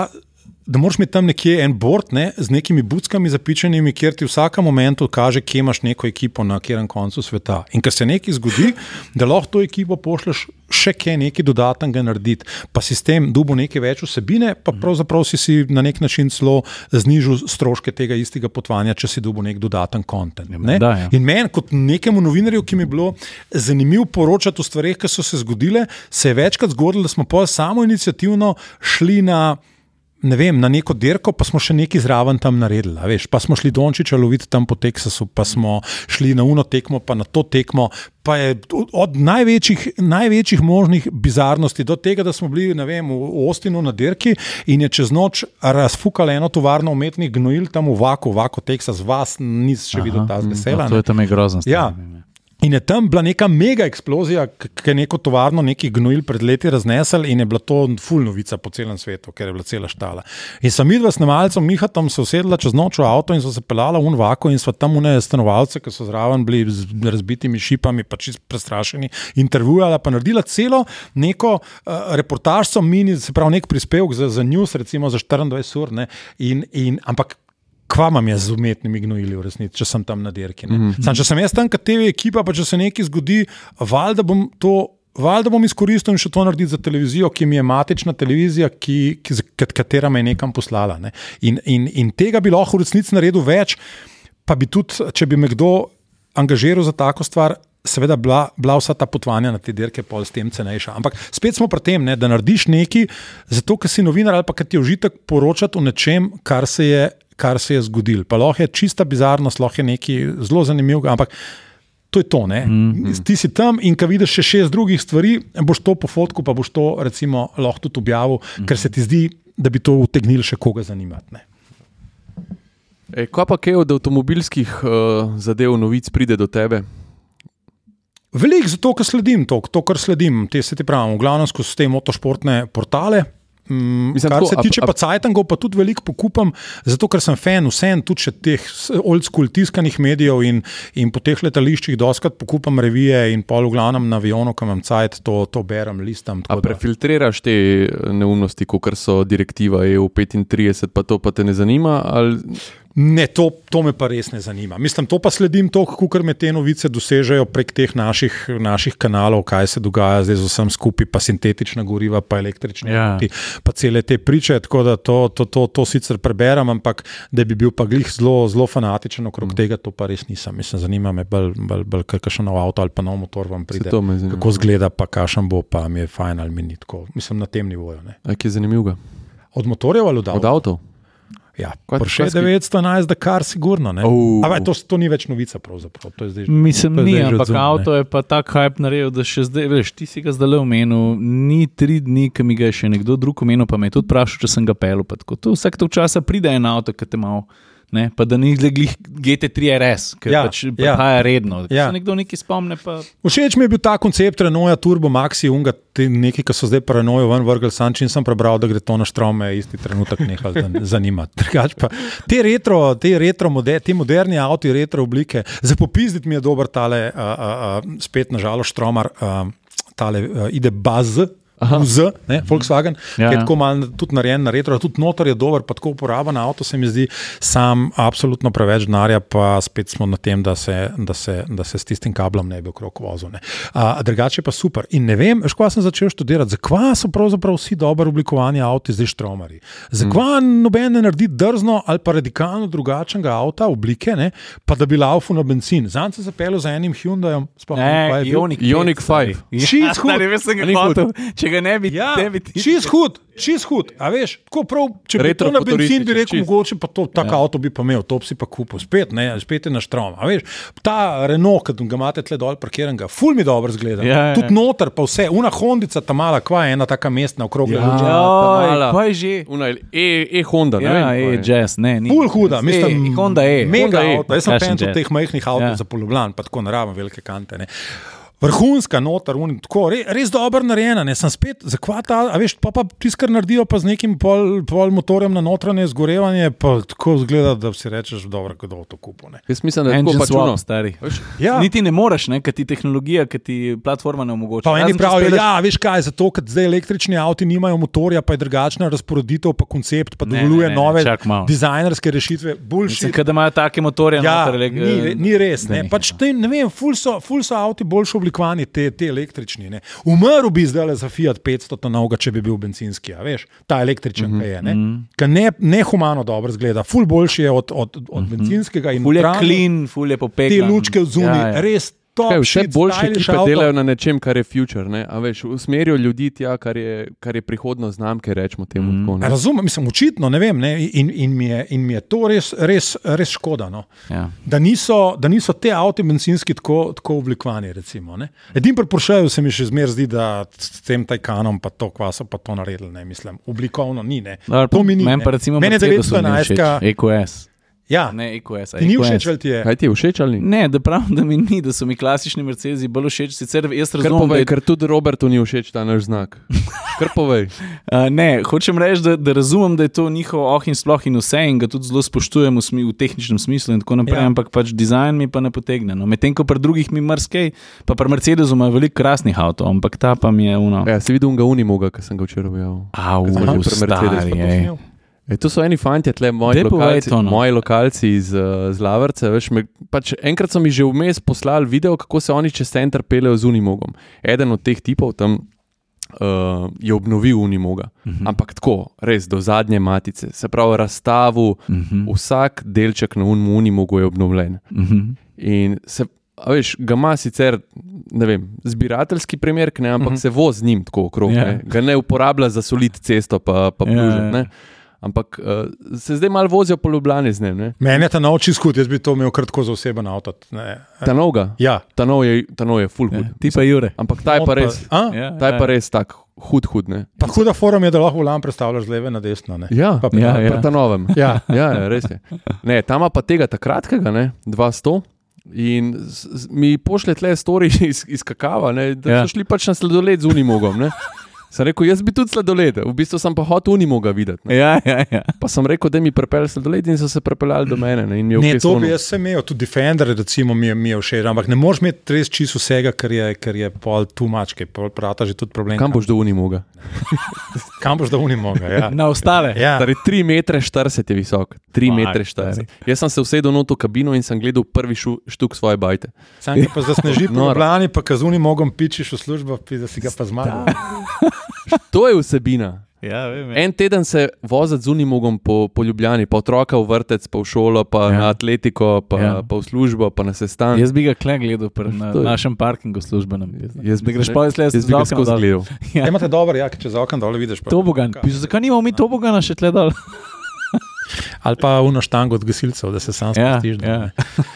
da moraš imeti tam nekje en bord ne, z nekimi buckami zapičenimi, kjer ti v vsakem momentu kaže, kje imaš neko ekipo na katerem koncu sveta. In ker se nekaj zgodi, da lahko to ekipo pošleš še kaj nekaj dodatnega narediti, pa si s tem dubo nekaj več vsebine, pa pravzaprav si, si na nek način celo znižal stroške tega istega potovanja, če si dubo nek dodaten kontent. Ne? da, ja. In meni, kot nekemu novinarju, ki mi je bilo zanimivo poročati o stvarih, ki so se zgodile, se je večkrat zgodilo, da smo pa samo inicijativno šli na. Ne vem, na neko dirko, pa smo še nekaj zraven tam naredili. a Veš, pa smo šli Dončiča loviti tam po Teksasu, pa smo šli na uno tekmo, pa na to tekmo. Pa je od- največjih, največjih možnih bizarnosti do tega, da smo bili vem, v Ostinu na dirki in je čez noč razfukala eno tovarno umetnih gnojil tam v Vaku, Vaku, Teksas, vas nisi še videl ta zvesela. No, to je tam grozno. Ja. In je tam bila neka mega eksplozija, ki je neko tovarno, neki gnojil pred leti raznesel in je bila to full novica po celem svetu, ker je bila cela štala. In sem midva s namalcem Mihatom se usedla čez noč v avto in so se pelala v Unvako in so tam une stanovalce, ki so zraven bili z razbitimi šipami, pa čist prestrašeni, intervjujala, pa naredila celo neko uh, reportažo, mini, se pravi nek prispevek za, za news, recimo za 24 ur. In, in, ampak kva imam jaz z umetnimi gnojili, v resnici, če sem tam na dirki. Mm -hmm. Sam, če sem jaz tam, kot TV ekipa, pa če se nekaj zgodi, valjda bom to. Valjda bom izkoristil in še to narediti za televizijo, ki mi je matična televizija, ki, ki, kat- katera me je nekam poslala. Ne. In, in, in tega bi lahko v resnici naredil več, pa bi tudi, če bi me kdo angažiral za tako stvar, seveda bila, bila vsa ta potovanja na te dirke pol s tem cenejša. Ampak spet smo pri tem, ne, da narediš nekaj, zato ker si novinar ali pa ker ti je užitek poročati o nečem, kar se je, kar se je zgodilo. Pa lahko je čista bizarnost, lahko je nekaj zelo zanimivega, ampak. To je to. Mm -hmm. Ti si tam in ko vidiš še šest drugih stvari, boš to po fotku, pa boš to recimo, lahko tudi objavil, mm -hmm. ker se ti zdi, da bi to utegnili še koga zanimati. Ne. E, kaj pa kaj od avtomobilskih uh, zadev, novic pride do tebe? Veliko zato, ker sledim to, to kar sledim, te se ti pravim, v glavnem skozi te motošportne portale. Mm, Mislim, kar tako, se a- tiče a- pa Cajtangov, pa tudi veliko pokupam, zato ker sem fan vsem tudi še teh s- old school tiskanih medijev in, in po teh letališčih doskrat pokupam revije in pol v glavnem na avionu, ko imam Cajt, to, to berem, listam. A da- prefiltriraš te eh, neumnosti, kot so direktiva EU 35, pa to pa te ne zanima? Ali... Ne, to, to me pa res ne zanima. Mislim, to pa sledim to, kako me te novice dosežejo prek teh naših, naših kanalov, kaj se dogaja zdaj z vsem skupaj, pa sintetična goriva, pa električni Ja. avti, pa cele te priče. Tako da to, to, to, to sicer preberem, ampak da bi bil pa glih zelo, zelo fanatičen okrog mm. tega, to pa res nisem. Mislim, zanima me bolj, bolj, bolj kakšen nov avto ali pa nov motor vam pride. Kako zgleda, pa kakšen bo, pa mi je fajn ali mi ni tako. Mislim, na tem nivoju. Ne. Kaj je zanimivo? Od motorjev ali od Od avtov? Ja, spi- 911, da kar sigurno. ne. Au. Ampak to, to ni več novica, pravzaprav. To je zdaj že- Mislim, to ni, zdaj ampak odzum, ne. avto je pa tak hype naredil, da še zdaj, veš, ti si ga zdaj omenil, ni tri dni, ki mi ga je še nekdo drug omenil, pa me je tudi vprašal, če sem ga pel. Vsak to časa pride en avto, ki te malo. Ne, pa da ni glih GT3 RS, ki Ja, pač ja. prihaja redno. Ko Ja. se nekdo nekaj spomne, pa Všeč mi je bil ta koncept Renaulta Turbo Maxi, unga, te neki, ki so zdaj paranojo ven vrgli, sam čim sem prebral, da gre to na štrome, isti trenutek nehal zan- zanimati. Drugač pa te retro, te retro, moder, te moderni avti, retro oblike, za popizditi mi je dober tale, a, a, a, spet nažalost štromar, a, tale a, ide baz. Z, ne, Volkswagen, ja, Ja, ki je ja. tako malo tudi narejen na retro, tudi notor je dober, pa tako uporaben avto se mi zdi, sam absolutno preveč denarja, pa spet smo na tem, da se, da se, da se s tistim kablom ne bi okrog vozil. ne. A, drugače pa super. In ne vem, ko sem začel študirati, zakaj so pravzaprav vsi dobro oblikovani avti zdaj štromari. Zakaj mm. noben ne naredi drzno ali pa radikalno drugačnega avta, oblike, ne, pa da bi laufu na benzin. Zanj se zapeljal za enim Hyundajem, sploh ne vem, kaj je bil. Ionik, Ioniq 5. Shit, hud. stari, veš, sem ga Ni hud. hotel. Ga ne bi, Ja, ne bi ti. čist hud, čist hud. A veš, tako prav, če bi to na benzin, bi rekel, čist. mogoče pa to, tak ja. avto bi pa imel, to bi si pa kupil, spet, ne, spet je na štrom. A veš, ta Renault, ki ga imate tle dol parkiranega, ful mi dobro zgleda. Ja, ja. Tudi noter pa vse, una Hondica, ta mala, kva je ena taka mestna okrog. Ja. Ja. ta Oj, mala. kaj že? Una E, e Honda, ne Ja, vem. e, je. jazz, ne. ni. Ful huda, mislim, E, Honda E. Mega Honda E. avto. Jaz sem pen teh majhnih avtov Ja. ja. za poljubljan, pa tako naravno velike kante. Ne. Vrhunska noter, un, tako, re, res dobro narejena. Ne. Sem spet, zakva ta, a veš, pa, pa tisto, kar naredijo, pa z nekim pol, pol motorjem na notranje zgorevanje, pa tako zgleda, da si rečeš, dobro, kdo to kupil. Ne. Jaz mislim, da je tako pač ono. stari. Ja. Niti ne moreš, ne, ker ti tehnologija, ker ti platforma ne omogoča. Pa eni pravijo, speleš- ja, veš kaj, zato ker zdaj električni avti nimajo motorja, pa je drugačna razporeditev, pa koncept, pa Ne, dovoljuje ne, ne, nove dizajnerske rešitve. Mislim, Bullshit. kaj, da imajo take motorje. Ja, noter, le- ni, ni res. Ne. ni, Pač, no. te, ne vem, ful so, ful so avti boljše oblikovani, te, te električni. Ne. Umrl bi zdaj za Fiat 500 tonovga, če bi bil benzinski, veš, ta električen, mm -hmm. je. Ne, mhm. Ki ne, nehumano dobro zgleda, ful boljši je od, od, od benzinskega in Ful je clean, ful je te popeglan. lučke zunaj, Ja, ja. res. Kaj, vse boljše ekipe avto. delajo na nečem, kar je future. Ne? A Veš, usmerijo ljudi tja, kar je, kar je prihodnost znamke. Temu Mhm. tako. ne. Razumem, mislim, očitno ne vem. Ne, in, in, mi je, in mi je to res, res, res škoda. No. Ja. Da niso, da niso te avto benzinski tako, tako oblikovani. recimo, ne. Edini pri Porscheju se mi še zmeraj zdi, da s tem Tajkanom pa to kvaso pa to naredili. Ne, mislim, oblikovno ni. Ne. Dobro, To mi ni. Meni pa recimo Meni je Mercedesu ni 911. všeč. EQS. Ja, Ne, EQS. a ti ni všeč ali ti je? Kaj ti je všeč ali ni? Ne, da pravim, da mi ni, da so mi klasični Mercedesi bolj všeč. Sicer jaz Kar razumem, da povej, je ker tudi Robertu ni všeč ta naš znak. Kar povej. Uh, ne, hočem reči, da, da razumem, da je to njihov oh in sploh in vse in ga tudi zelo spoštujem v, smi, v tehničnem smislu in tako naprej, Ja. ampak pač dizajn mi pa ne potegne. No. Medtem ko pri drugih mi mrskej, pa pri Mercedesu ima veliko krasnih avtomobilov, ampak ta pa mi je uno. Ja, si videl unga unimoga, ki sem ga včeraj objavil. Au, Kaj sem hotel pri stari, Mercedesu, pa to ej. E, to so eni fanti, tle, moji, povej lokalci, to, no. moji lokalci iz, uh, iz Lavrca. Veš, me, pač enkrat so mi že vmes poslali video, kako se oni čez center pelejo z Unimogom. Eden od teh tipov tam uh, je obnovil Unimoga. Uh Mhm. -huh. Ampak tako, res do zadnje matice. Se pravi, razstavil Mhm. vsak delček na Unimogu je obnovljen. Mhm. In se, veš, ga ima sicer, ne vem, zbirateljski primer, ne, ampak uh. -huh. se vozi z njim tako okrog. Ja. Yeah. Ga ne uporablja za solid cesto, pa, pa Ja, plužek. ja. ne. Ampak uh, se zdaj malo vozijo po Ljubljani z njim. ne. Meni je ta nauči skut, jaz bi to imel kratko za oseben avto. Ne. Ta novega, Ja, ta nov je, ta nov je full Ja, hud. ti pa Jure. Ampak ta je pa res, A? Ja, ta je pa ja. res tak hud, hud. Ne. Pa huda forum je, da lahko volan predstavljaš z leve na desno. Ne. Ja, Pa- Ja, ja, ja. ja. ta novem. Ja. Ja, ja, res je. Ne, tam pa tega takratkega, ne, 200. In z, z, mi pošlje tle stori iz, iz kakava, ne, da Ja. ja. so šli pač na sladoled z unimogom. Ne. Sem rekel, jaz bi tudi sladoled, v bistvu sem pa hotel unimoga videti. Ne. Ja, ja, ja. Pa sem rekel, da mi pripelje sladoled in so se pripeljali do mene. Ne, in mi je Ne, to bi jaz se imel, tudi Defender, recimo, mi je, mi je všeč, ampak ne moreš imeti res čisto vsega, ker je, ker je pol tu mačke, pol prata že tudi problem. Kam boš do unimoga? kam boš da unimoga? Ja. Na ostale. Ja. Torej, 3 metre 40 je visok, 3 Fak, metre 40. Jaz sem se usedel v to kabino in sem gledal prvi šu, štuk svoje bajte. Sam ki pa zasneži po Noro. Ljubljani, pa kazuni mogom pičiš v službo, pi, da si ga pa zmagal. To je vsebina. Ja, vem, ja. En teden se voziti z unimogom po, po Ljubljani, pa otroka v vrtec, pa v šolo, pa Ja. ja. na atletiko, pa, Ja. ja. pa v službo, pa na sestanek. Jaz bi ga kle gledal pri na je- našem parkingu službenem. Jaz da greš pa iz Jaz bi ga skozi gledal. Ja. Ja. Imate dober, ja, če za okno dol vidiš. Pa, Tobogan. Zakaj nimamo mi tobogana še tle dol? Ali pa uno štango od gasilcev, da se sam Ja, spustiš. ja. ne.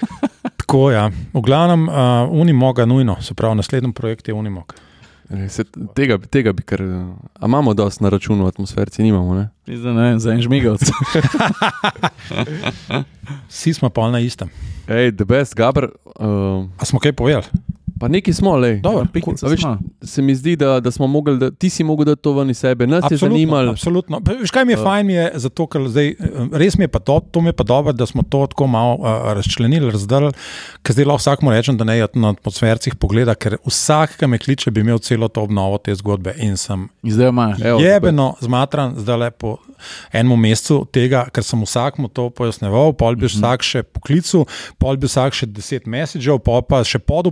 Tako ja. V glavnem, uh, Unimoga nujno, se pravi, naslednji projekt je Unimog. Se, tega, tega bi kar. A imamo dosti na računu, atmosferci nimamo. Ne? Pizda, ne vem, za en žmigovc. Vsi smo pa na istem. Ej, the best, Gabr. Uh, A smo kaj povedali? Pa neki smo, le. Se mi zdi, da, da smo mogli, da ti si mogel dati to ven iz sebe. Nas je zanimalo. Absolutno. Pa Veš, kaj mi je Uh. fajn, je zato, ker zdaj, eh, res mi je pa to, to mi je pa dobro, da smo to tako malo uh, razčlenili, razdrli, ker zdaj lahko vsakmu rečem, da ne je na atmosfercih pogleda, ker vsak, ki me kliče, bi imel celo to obnovo te zgodbe in sem In zdaj imaš. Evo, jebeno zmatran, zdaj le po enem mesecu tega, ker sem vsakmu to pojasneval, pol bi vsak še poklical, pol bi vsak še deset mesičev, pol pa še pod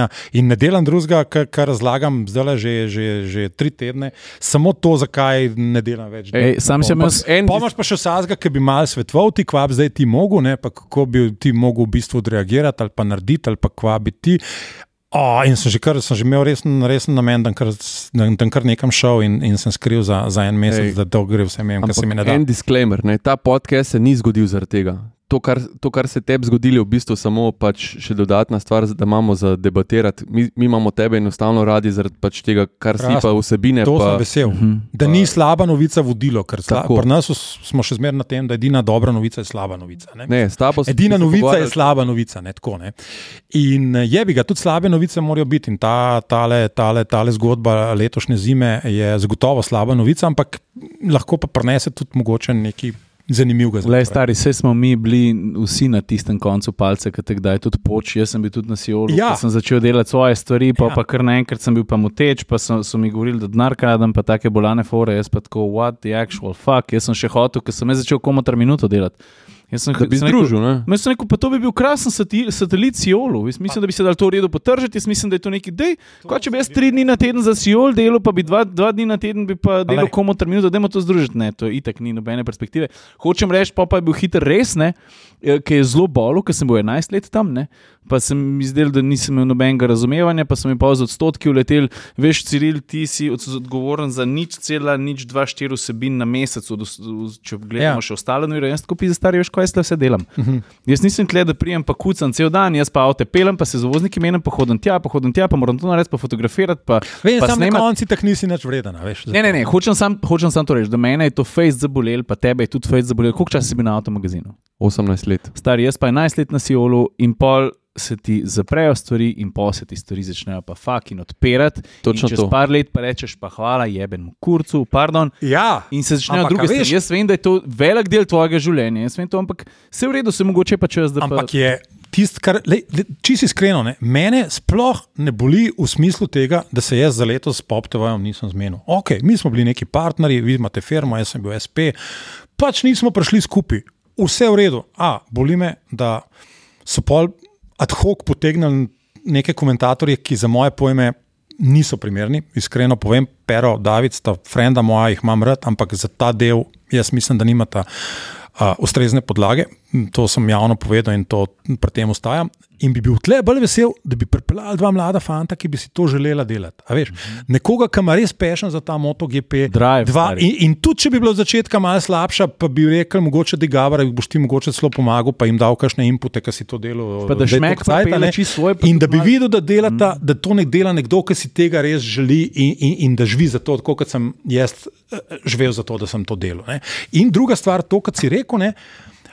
vprašanja in ne delam drugega, kar, kar razlagam zdaj le že, že, že tri tedne, samo to, zakaj ne delam več. Ej, sam sem jaz. En, Pomaž pa še sazga, ki bi mal svetoval, ti kva bi zdaj ti mogel, ne, pa kako bi ti mogel v bistvu odreagirati ali pa narediti, ali pa kva bi ti. Oh, in sem že, kar, sem že imel resen, resen namen, da sem kar nekam šel in, in sem skril za, za en mesec, Ej. da to gre vse mimo, kar se mi ne da. En disclaimer, ne, ta podcast se ni zgodil zaradi tega to, kar, to, kar se tebi zgodilo, je v bistvu samo pač še dodatna stvar, da imamo za debatirati. Mi, mi imamo tebe enostavno radi zaradi pač tega, kar si pa vsebine. To pa, sem vesel. Uh mhm. -huh, da pa, ni slaba novica vodilo, ker sla, pri nas smo še zmeraj na tem, da edina dobra novica je slaba novica. Ne? Ne, edina novica je slaba novica. Ne, tako, ne? In eh, je bi ga, tudi slabe novice morajo biti. In ta tale, tale, tale zgodba letošnje zime je zagotovo slaba novica, ampak lahko pa prenese tudi mogoče neki zanimiv. Le, stari, vse smo mi bili vsi na tistem koncu palca, ki te kdaj tudi poči. Jaz sem bil tudi na Sijolu, ja. sem začel delati svoje stvari, pa, ja. pa kar naenkrat sem bil pa moteč, pa so, so mi govorili, da denar kradem, pa take bolane fore. Jaz pa tako, what the actual fuck, jaz sem še hotel, ker sem začel komotar minuto delati. Jaz sem se pridružil. Jaz sem rekel, pa to bi bil krasen satelit Sijolu. Mislim, da bi se dal to v redu potržiti. Jaz mislim, da je to neki dej. Ko če bi jaz tri dni na teden za Sijol delal, pa bi dva, dva dni na teden bi pa delal komu terminu, da dajmo to združiti. Ne, to je itak, ni nobene perspektive. Hočem reči, pa, pa je bil hiter res, ne, eh, ki je zelo bolel, ker sem bil 11 let tam. Ne pa sem izdelal, da nisem imel nobenega razumevanja, pa sem jim pa z odstotki uletel. Veš, Ciril, ti si odgovoren za nič, cela, nič, dva, štiri vsebin na mesec, če gledamo ja. še ostale novine. Jaz tako pišem, stari, veš, kaj jaz vse delam. Uh mhm. -huh. Jaz nisem tle, da prijem pa kucam cel dan, jaz pa avto pelem, pa se z vozniki menem, pa hodim tja, pa hodim tja, pa moram to narediti, pa fotografirati. Pa, veš, pa sam snemat... na konci tak nisi več vreden. Veš, ne, ne, ne, hočem sam, hočem sam to reči, da mene je to face zabolel, pa tebe je tudi face zabolel. Koliko časa si bil na avtomagazinu? 18 let. Star, jaz pa 11 let na Sijolu in pol se ti zaprejo stvari, in pa se ti stvari začnejo pa fuk in odpirati. Točno in čez to. par let pa rečeš, pa hvala, jeben mu kurcu, pardon. Ja, in se začnejo druge stvari. Jaz vem, da je to velik del tvojega življenja, jaz vem to, ampak vse v redu, se mogoče pa čez da. Ampak pa... je. Tist, kar, čisto iskreno, ne, mene sploh ne boli v smislu tega, da se jaz za letos s PopTV-om nisem zmenil. Ok, mi smo bili neki partnerji, vi imate firmo, jaz sem bil SP, pač nismo prišli skupaj, vse v redu. A, boli me, da so pol ad hoc potegnili neke komentatorje, ki za moje pojme niso primerni. Iskreno povem, Pero, David, sta frenda moja, jih imam rad, ampak za ta del jaz mislim, da nimata uh, ustrezne podlage. To sem javno povedal in to pri tem ostajam. In bi bil tle bolj vesel, da bi pripeljal dva mlada fanta, ki bi si to želela delati. Veš, nekoga, ki ima res pešen za ta MotoGP. Drive, dva, in, in tudi, če bi bilo od začetka malo slabša, pa bi rekel, mogoče da Gabara, boš ti mogoče celo pomagal, pa jim dal kakšne inpute, ki si to delo. Pa da šmek, svoj, in da bi videl, da, delata, mm. da to ne dela nekdo, ki si tega res želi in, in, in da živi za to, kot sem jaz eh, živel za to, da sem to delal. Ne. In druga stvar, to, kar si rekel. Ne,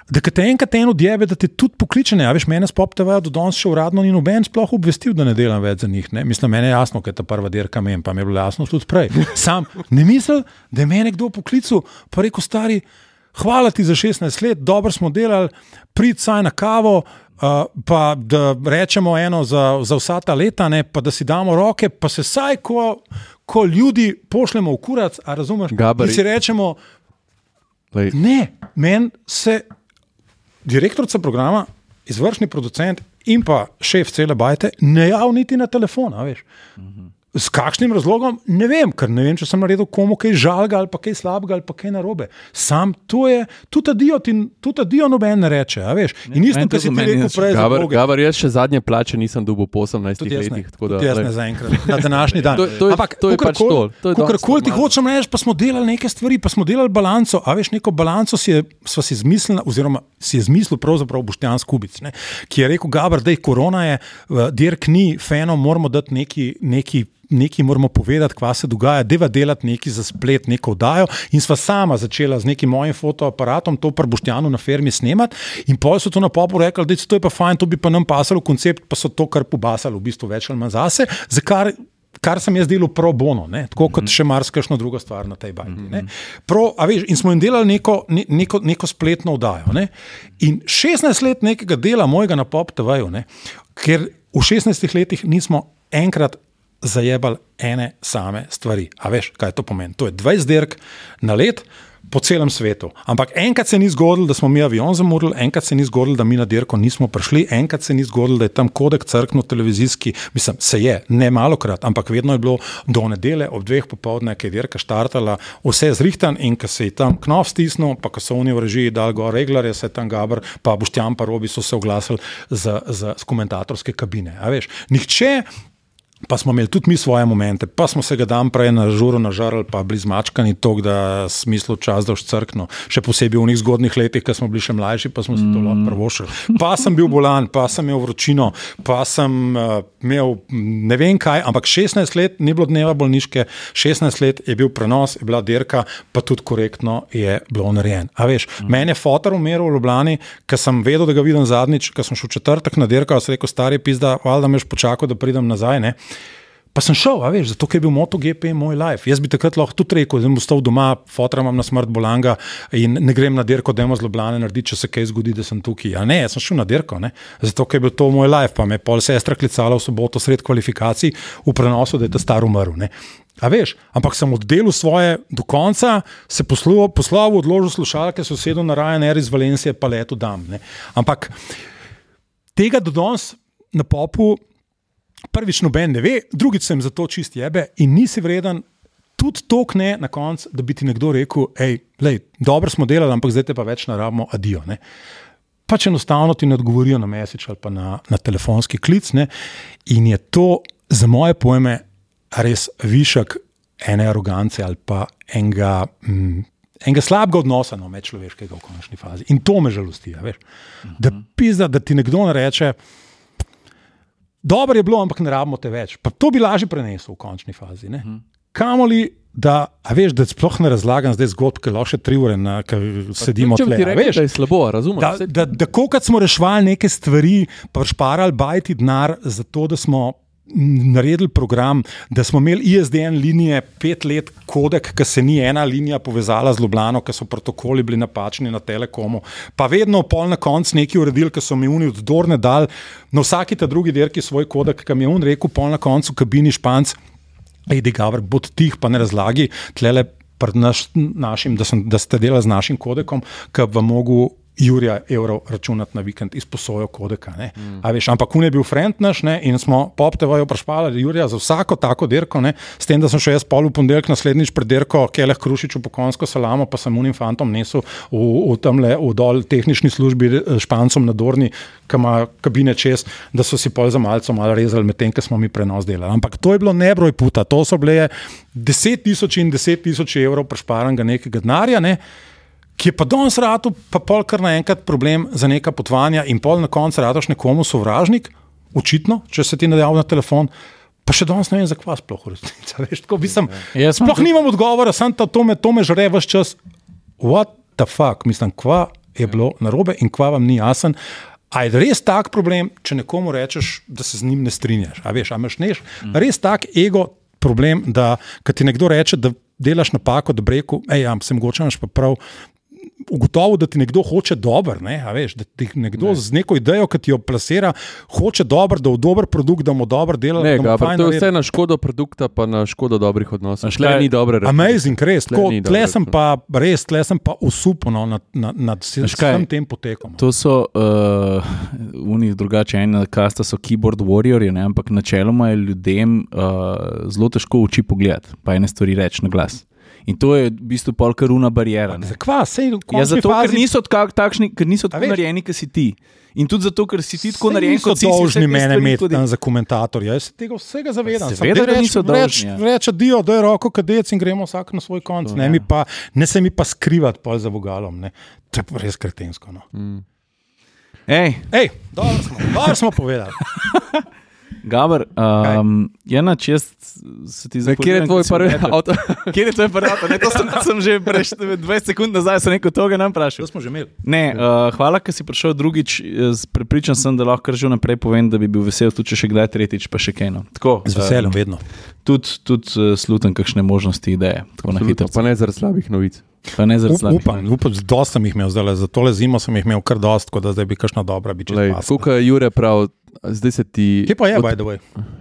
da te enkrat eno odjebe, da te tudi pokliče. Ja, veš, mene spoptevajo do danes še uradno in noben sploh obvestil, da ne delam več za njih. Ne? Mislim, meni je jasno, ker je ta prva dirka men, pa mi je bilo jasno tudi prej. Sam ne mislim, da je me nekdo poklical, pa rekel stari, hvala ti za 16 let, dobro smo delali, prid saj na kavo. Uh, pa da rečemo eno za, za vsa ta leta, ne, pa da si damo roke, pa se vsaj, ko, ko ljudi pošljemo v kurac, a razumeš? In si rečemo, Lej. ne, meni se direktorica programa, izvršni producent in pa šef cele bajte, ne javniti na telefon. Veš. Mhm. S kakšnim razlogom, ne vem, ker ne vem, če sem naredil komu kaj žalga ali pa kaj slabega ali pa kaj narobe. Sam to je, tudi dio, tudi dio noben ne reče, veš. In nisem ti rekel prej, da to. Gavar, jaz še zadnje plače nisem dobil po 18 letih. Tudi jaz ne zaenkrat, na današnji dan. to, to je, Ampak, to je pač to. Kakorkoli ti hočem reči, pa smo delali neke stvari, pa smo delali balanco, a veš, neko balanco si je, sva si izmislila, oziroma si je izmislil pravzaprav Boštjan Skubic, ne, ki je rekel, Gavar, da je korona, je, dirk ni, fenom moramo dati neki, neki nekaj moramo povedati, kva se dogaja, deva delati nekaj za splet, neko oddajo. In sva sama začela z nekim mojim fotoaparatom to prboštjano na fermi snemati. In pol so to na popu rekli, da je to pa fajn, to bi pa nam pasalo koncept, pa so to kar pobasali, v bistvu več ali manj zase. Zakar, Kar sem jaz delal pro bono, ne? tako kot mhm. še marsikajšno drugo stvar na tej bajti. Pro, veš, in smo jim delali neko, neko, neko spletno oddajo. Ne? In 16 let nekega dela mojega na Pop TV-ju, ker v 16 letih nismo enkrat zajebali ene same stvari. A veš, kaj to pomeni? To je 20 dirk na let, po celem svetu. Ampak enkrat se ni zgodilo, da smo mi avion zamudili, enkrat se ni zgodilo, da mi na dirko nismo prišli, enkrat se ni zgodilo, da je tam kodek crkno televizijski, mislim, se je, ne malo krat, ampak vedno je bilo do nedele ob dveh popovdne, ki je dirka štartala, vse zrihtan in ko se je tam knov stisnil, pa ko so oni v režiji dal gor reglarje, se je tam Gabr, pa Boštjan pa Robi so se oglasili z, z, z komentatorske kabine. A veš, nihče Pa smo imeli tudi mi svoje momente, pa smo se ga dan prej na žuru nažarali, pa bili zmačkani to, da smislu čas, da všcrkno. Še posebej v njih zgodnih letih, ko smo bili še mlajši, pa smo se to lahko prvošili. Pa sem bil bolan, pa sem imel vročino, pa sem uh, imel ne vem kaj, ampak 16 let ni bilo dneva bolniške, 16 let je bil prenos, je bila dirka, pa tudi korektno je bilo narejen. A veš, mm. meni je fotor umiril v Ljubljani, ker sem vedel, da ga vidim zadnjič, ker sem šel četrtek na dirko, sem rekel, stari pizda, valjda me še počakal, da pridem nazaj. Ne? Pa sem šel, veš, zato je bil MotoGP moj life. Jaz bi takrat lahko tudi rekel, da bom ostal doma, fotra imam na smrt bolanga in ne grem na dirko, da imam zelo blane narediti, če se kaj zgodi, da sem tukaj. Ja, ne, jaz sem šel na dirko, ne? zato je bil to moj life. Pa me je pol sestra klicala v soboto sred kvalifikacij v prenosu, da je ta star umrl. Ne? A veš, ampak sem oddelil svoje do konca, se poslal, odložil slušalke, so sedel na Ryanair iz Valencije, pa leto dam. Ne? Ampak tega do danes na popu prvič noben ne ve, drugič sem za to čist jebe in nisi vreden. Tudi to, ne, na koncu, da bi ti nekdo rekel, da je dobro smo delali, ampak zdaj te pa več naravno adijo. Ne. Pač enostavno ti ne odgovorijo na mesič ali pa na, na telefonski klic. Ne. In je to za moje pojme res višek ene arogance ali pa enega, mm, enega slabega odnosa no, medčloveškega v končni fazi. In to me žalosti. Ja, da, pizda, da ti nekdo reče. Dobro je bilo, ampak ne rabimo te več. Pa to bi lažje prenesel v končni fazi. Hmm. Kamoli, da, veš, da sploh ne razlagam zdaj zgodb, ki lahko še tri ure na, sedimo tukaj. Če rečeš, da je slabo, razumem. Da, da, da, da kot smo rešvali neke stvari, pa šparali bajti denar za to, da smo naredili program, da smo imeli ISDN linije pet let, kodek, ki se ni ena linija povezala z Ljubljano, ker so protokoli bili napačni na Telekomu, pa vedno pol na koncu neki uredili, ki so mi unij oddorne dal, na vsaki ta drugi dirki svoj kodek, ki mi je on rekel, pol na koncu, kabini španc, edi gavr, bod tih, pa ne razlagi, tlele pred naš, našim, da, sem, da ste delali z našim kodekom, ki vam mogo Jurija evrov računati na vikend izposojo kodeka. Mm. Veš, ampak on je bil friend naš ne? in smo poptevajo vprašali Jurija za vsako tako dirko, ne? s tem, da sem še jaz pol v ponedeljek naslednjič pred dirko, Keleh Krušič v pokonsko salamo, pa sem unim fantom nesel v, v tam le v dol tehnični službi eh, špancom na Dorni, ki ima kabine čez, da so si pol za malce malo rezali med tem, ker smo mi prenos delali. Ampak to je bilo nebroj puta, to so bile deset tisoč in deset tisoč evrov prešparanega nekega denarja. Ne? Ki je pa danes rado, pa pol kar naenkrat problem za neka potovanja, in pol na koncu radoš nekomu sovražnik, očitno, če se ti nadejal na telefon. Pa še danes ne vem, zakaj sploh resnici. Ja, sploh nimam odgovora, samo to, to, to me žre vse čas. What the fuck, mislim, kva je bilo narobe in kva vam ni jasen. A je res tak problem, če nekomu rečeš, da se z njim ne strinjaš? A veš, a imaš neš? Mm. Res tak ego problem, da ti nekdo reče, da delaš napako, da breku, hej, ja, sem mogoče imaš pa prav, ugotovil, da ti nekdo hoče dobro, ne, veš, da ti nekdo ne. z neko idejo, ki ti jo plasira, hoče dobro, da v dober produkt, da mu dobro dela. Ne, ga, to je vse na škodo produkta, pa na škodo dobrih odnosov. Šle ni dobro. Amazing, res. Tle, tle sem pa res, tle sem pa usupen no, nad, nad, nad vsem tem potekom. To so uh, unih drugače, ena kasta so keyboard warriors, ampak načeloma je ljudem uh, zelo težko oči pogledati, pa ene stvari reči na glas. In to je v bistvu polkaruna barijera. Zakaj? Ja, zato, fazi... ker niso tako takšni, ker niso tako narejeni, kot si ti. In tudi zato, ker si ti tako narejen, kot si ti. Dolžni mene imeti tam za komentator. Jaz se tega vsega zavedam. Seveda, da niso dolžni. Reče, dio, da je roko, kadec in gremo vsak na svoj konc. To, ne, ja. pa, ne se mi pa skrivati pol za vogalom. Ne. To je res kretensko. No. Mm. Ej, Ej dobro smo, dobro smo povedali. Gabr, um, je na čest, se ti zdi, kje je tvoj prvi avto? Kje je tvoj prvi avto? Ne, to sem, sem že prej 20 sekund nazaj, sem nekaj tega nam vprašal. To smo že imeli. Ne, uh, hvala, ker si prišel drugič. Pripričan sem, da lahko že naprej povem, da bi bil vesel, tudi če še kdaj tretjič, pa še kaj. No. Tako, Z veseljem, uh, vedno. Tudi tud, uh, slutem, kakšne možnosti ideje. Pa ne zaradi slabih novic. Pa ne zaradi slabih. Upam, upam, dosta sem jih imel zdaj, za tole zimo sem jih imel kar dost, tako da zdaj bi kakšna dobra, bi če ne. Tukaj je Jure prav zdaj se ti. Kje pa je, by the way?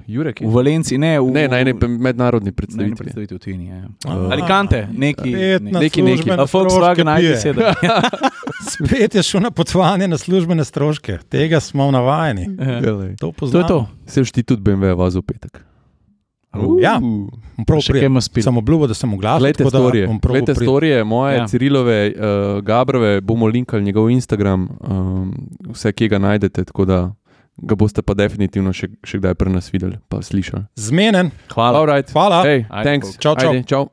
Jurek? V Valenciji, ne, v, Ne, na eni mednarodni ne, ne predstavitvi. v tujini. Ja. A. Alicante, neki. Spet na neki, neki. službene A Volkswagen stroške pije. ID7. Spet je šel na potovanje na službene stroške. Tega smo navajeni. Glej. To To je to. Se už ti tudi BMW vozil petek. Ja. Uh. Prav Še kaj spil. Sem obljubil, da sem oglasil. Glejte storije, glejte storije, moje, Ja. ja. Cirilove, uh, Gabrove, bomo linkali njegov Instagram, um, vse, ki ga najdete, tako da ga boste pa definitivno še, še kdaj pri nas videli, pa slišali. Zmenen. Hvala. Alright. Hvala. Hey, Ajde, thanks. Čau, čau. Ajde, čau.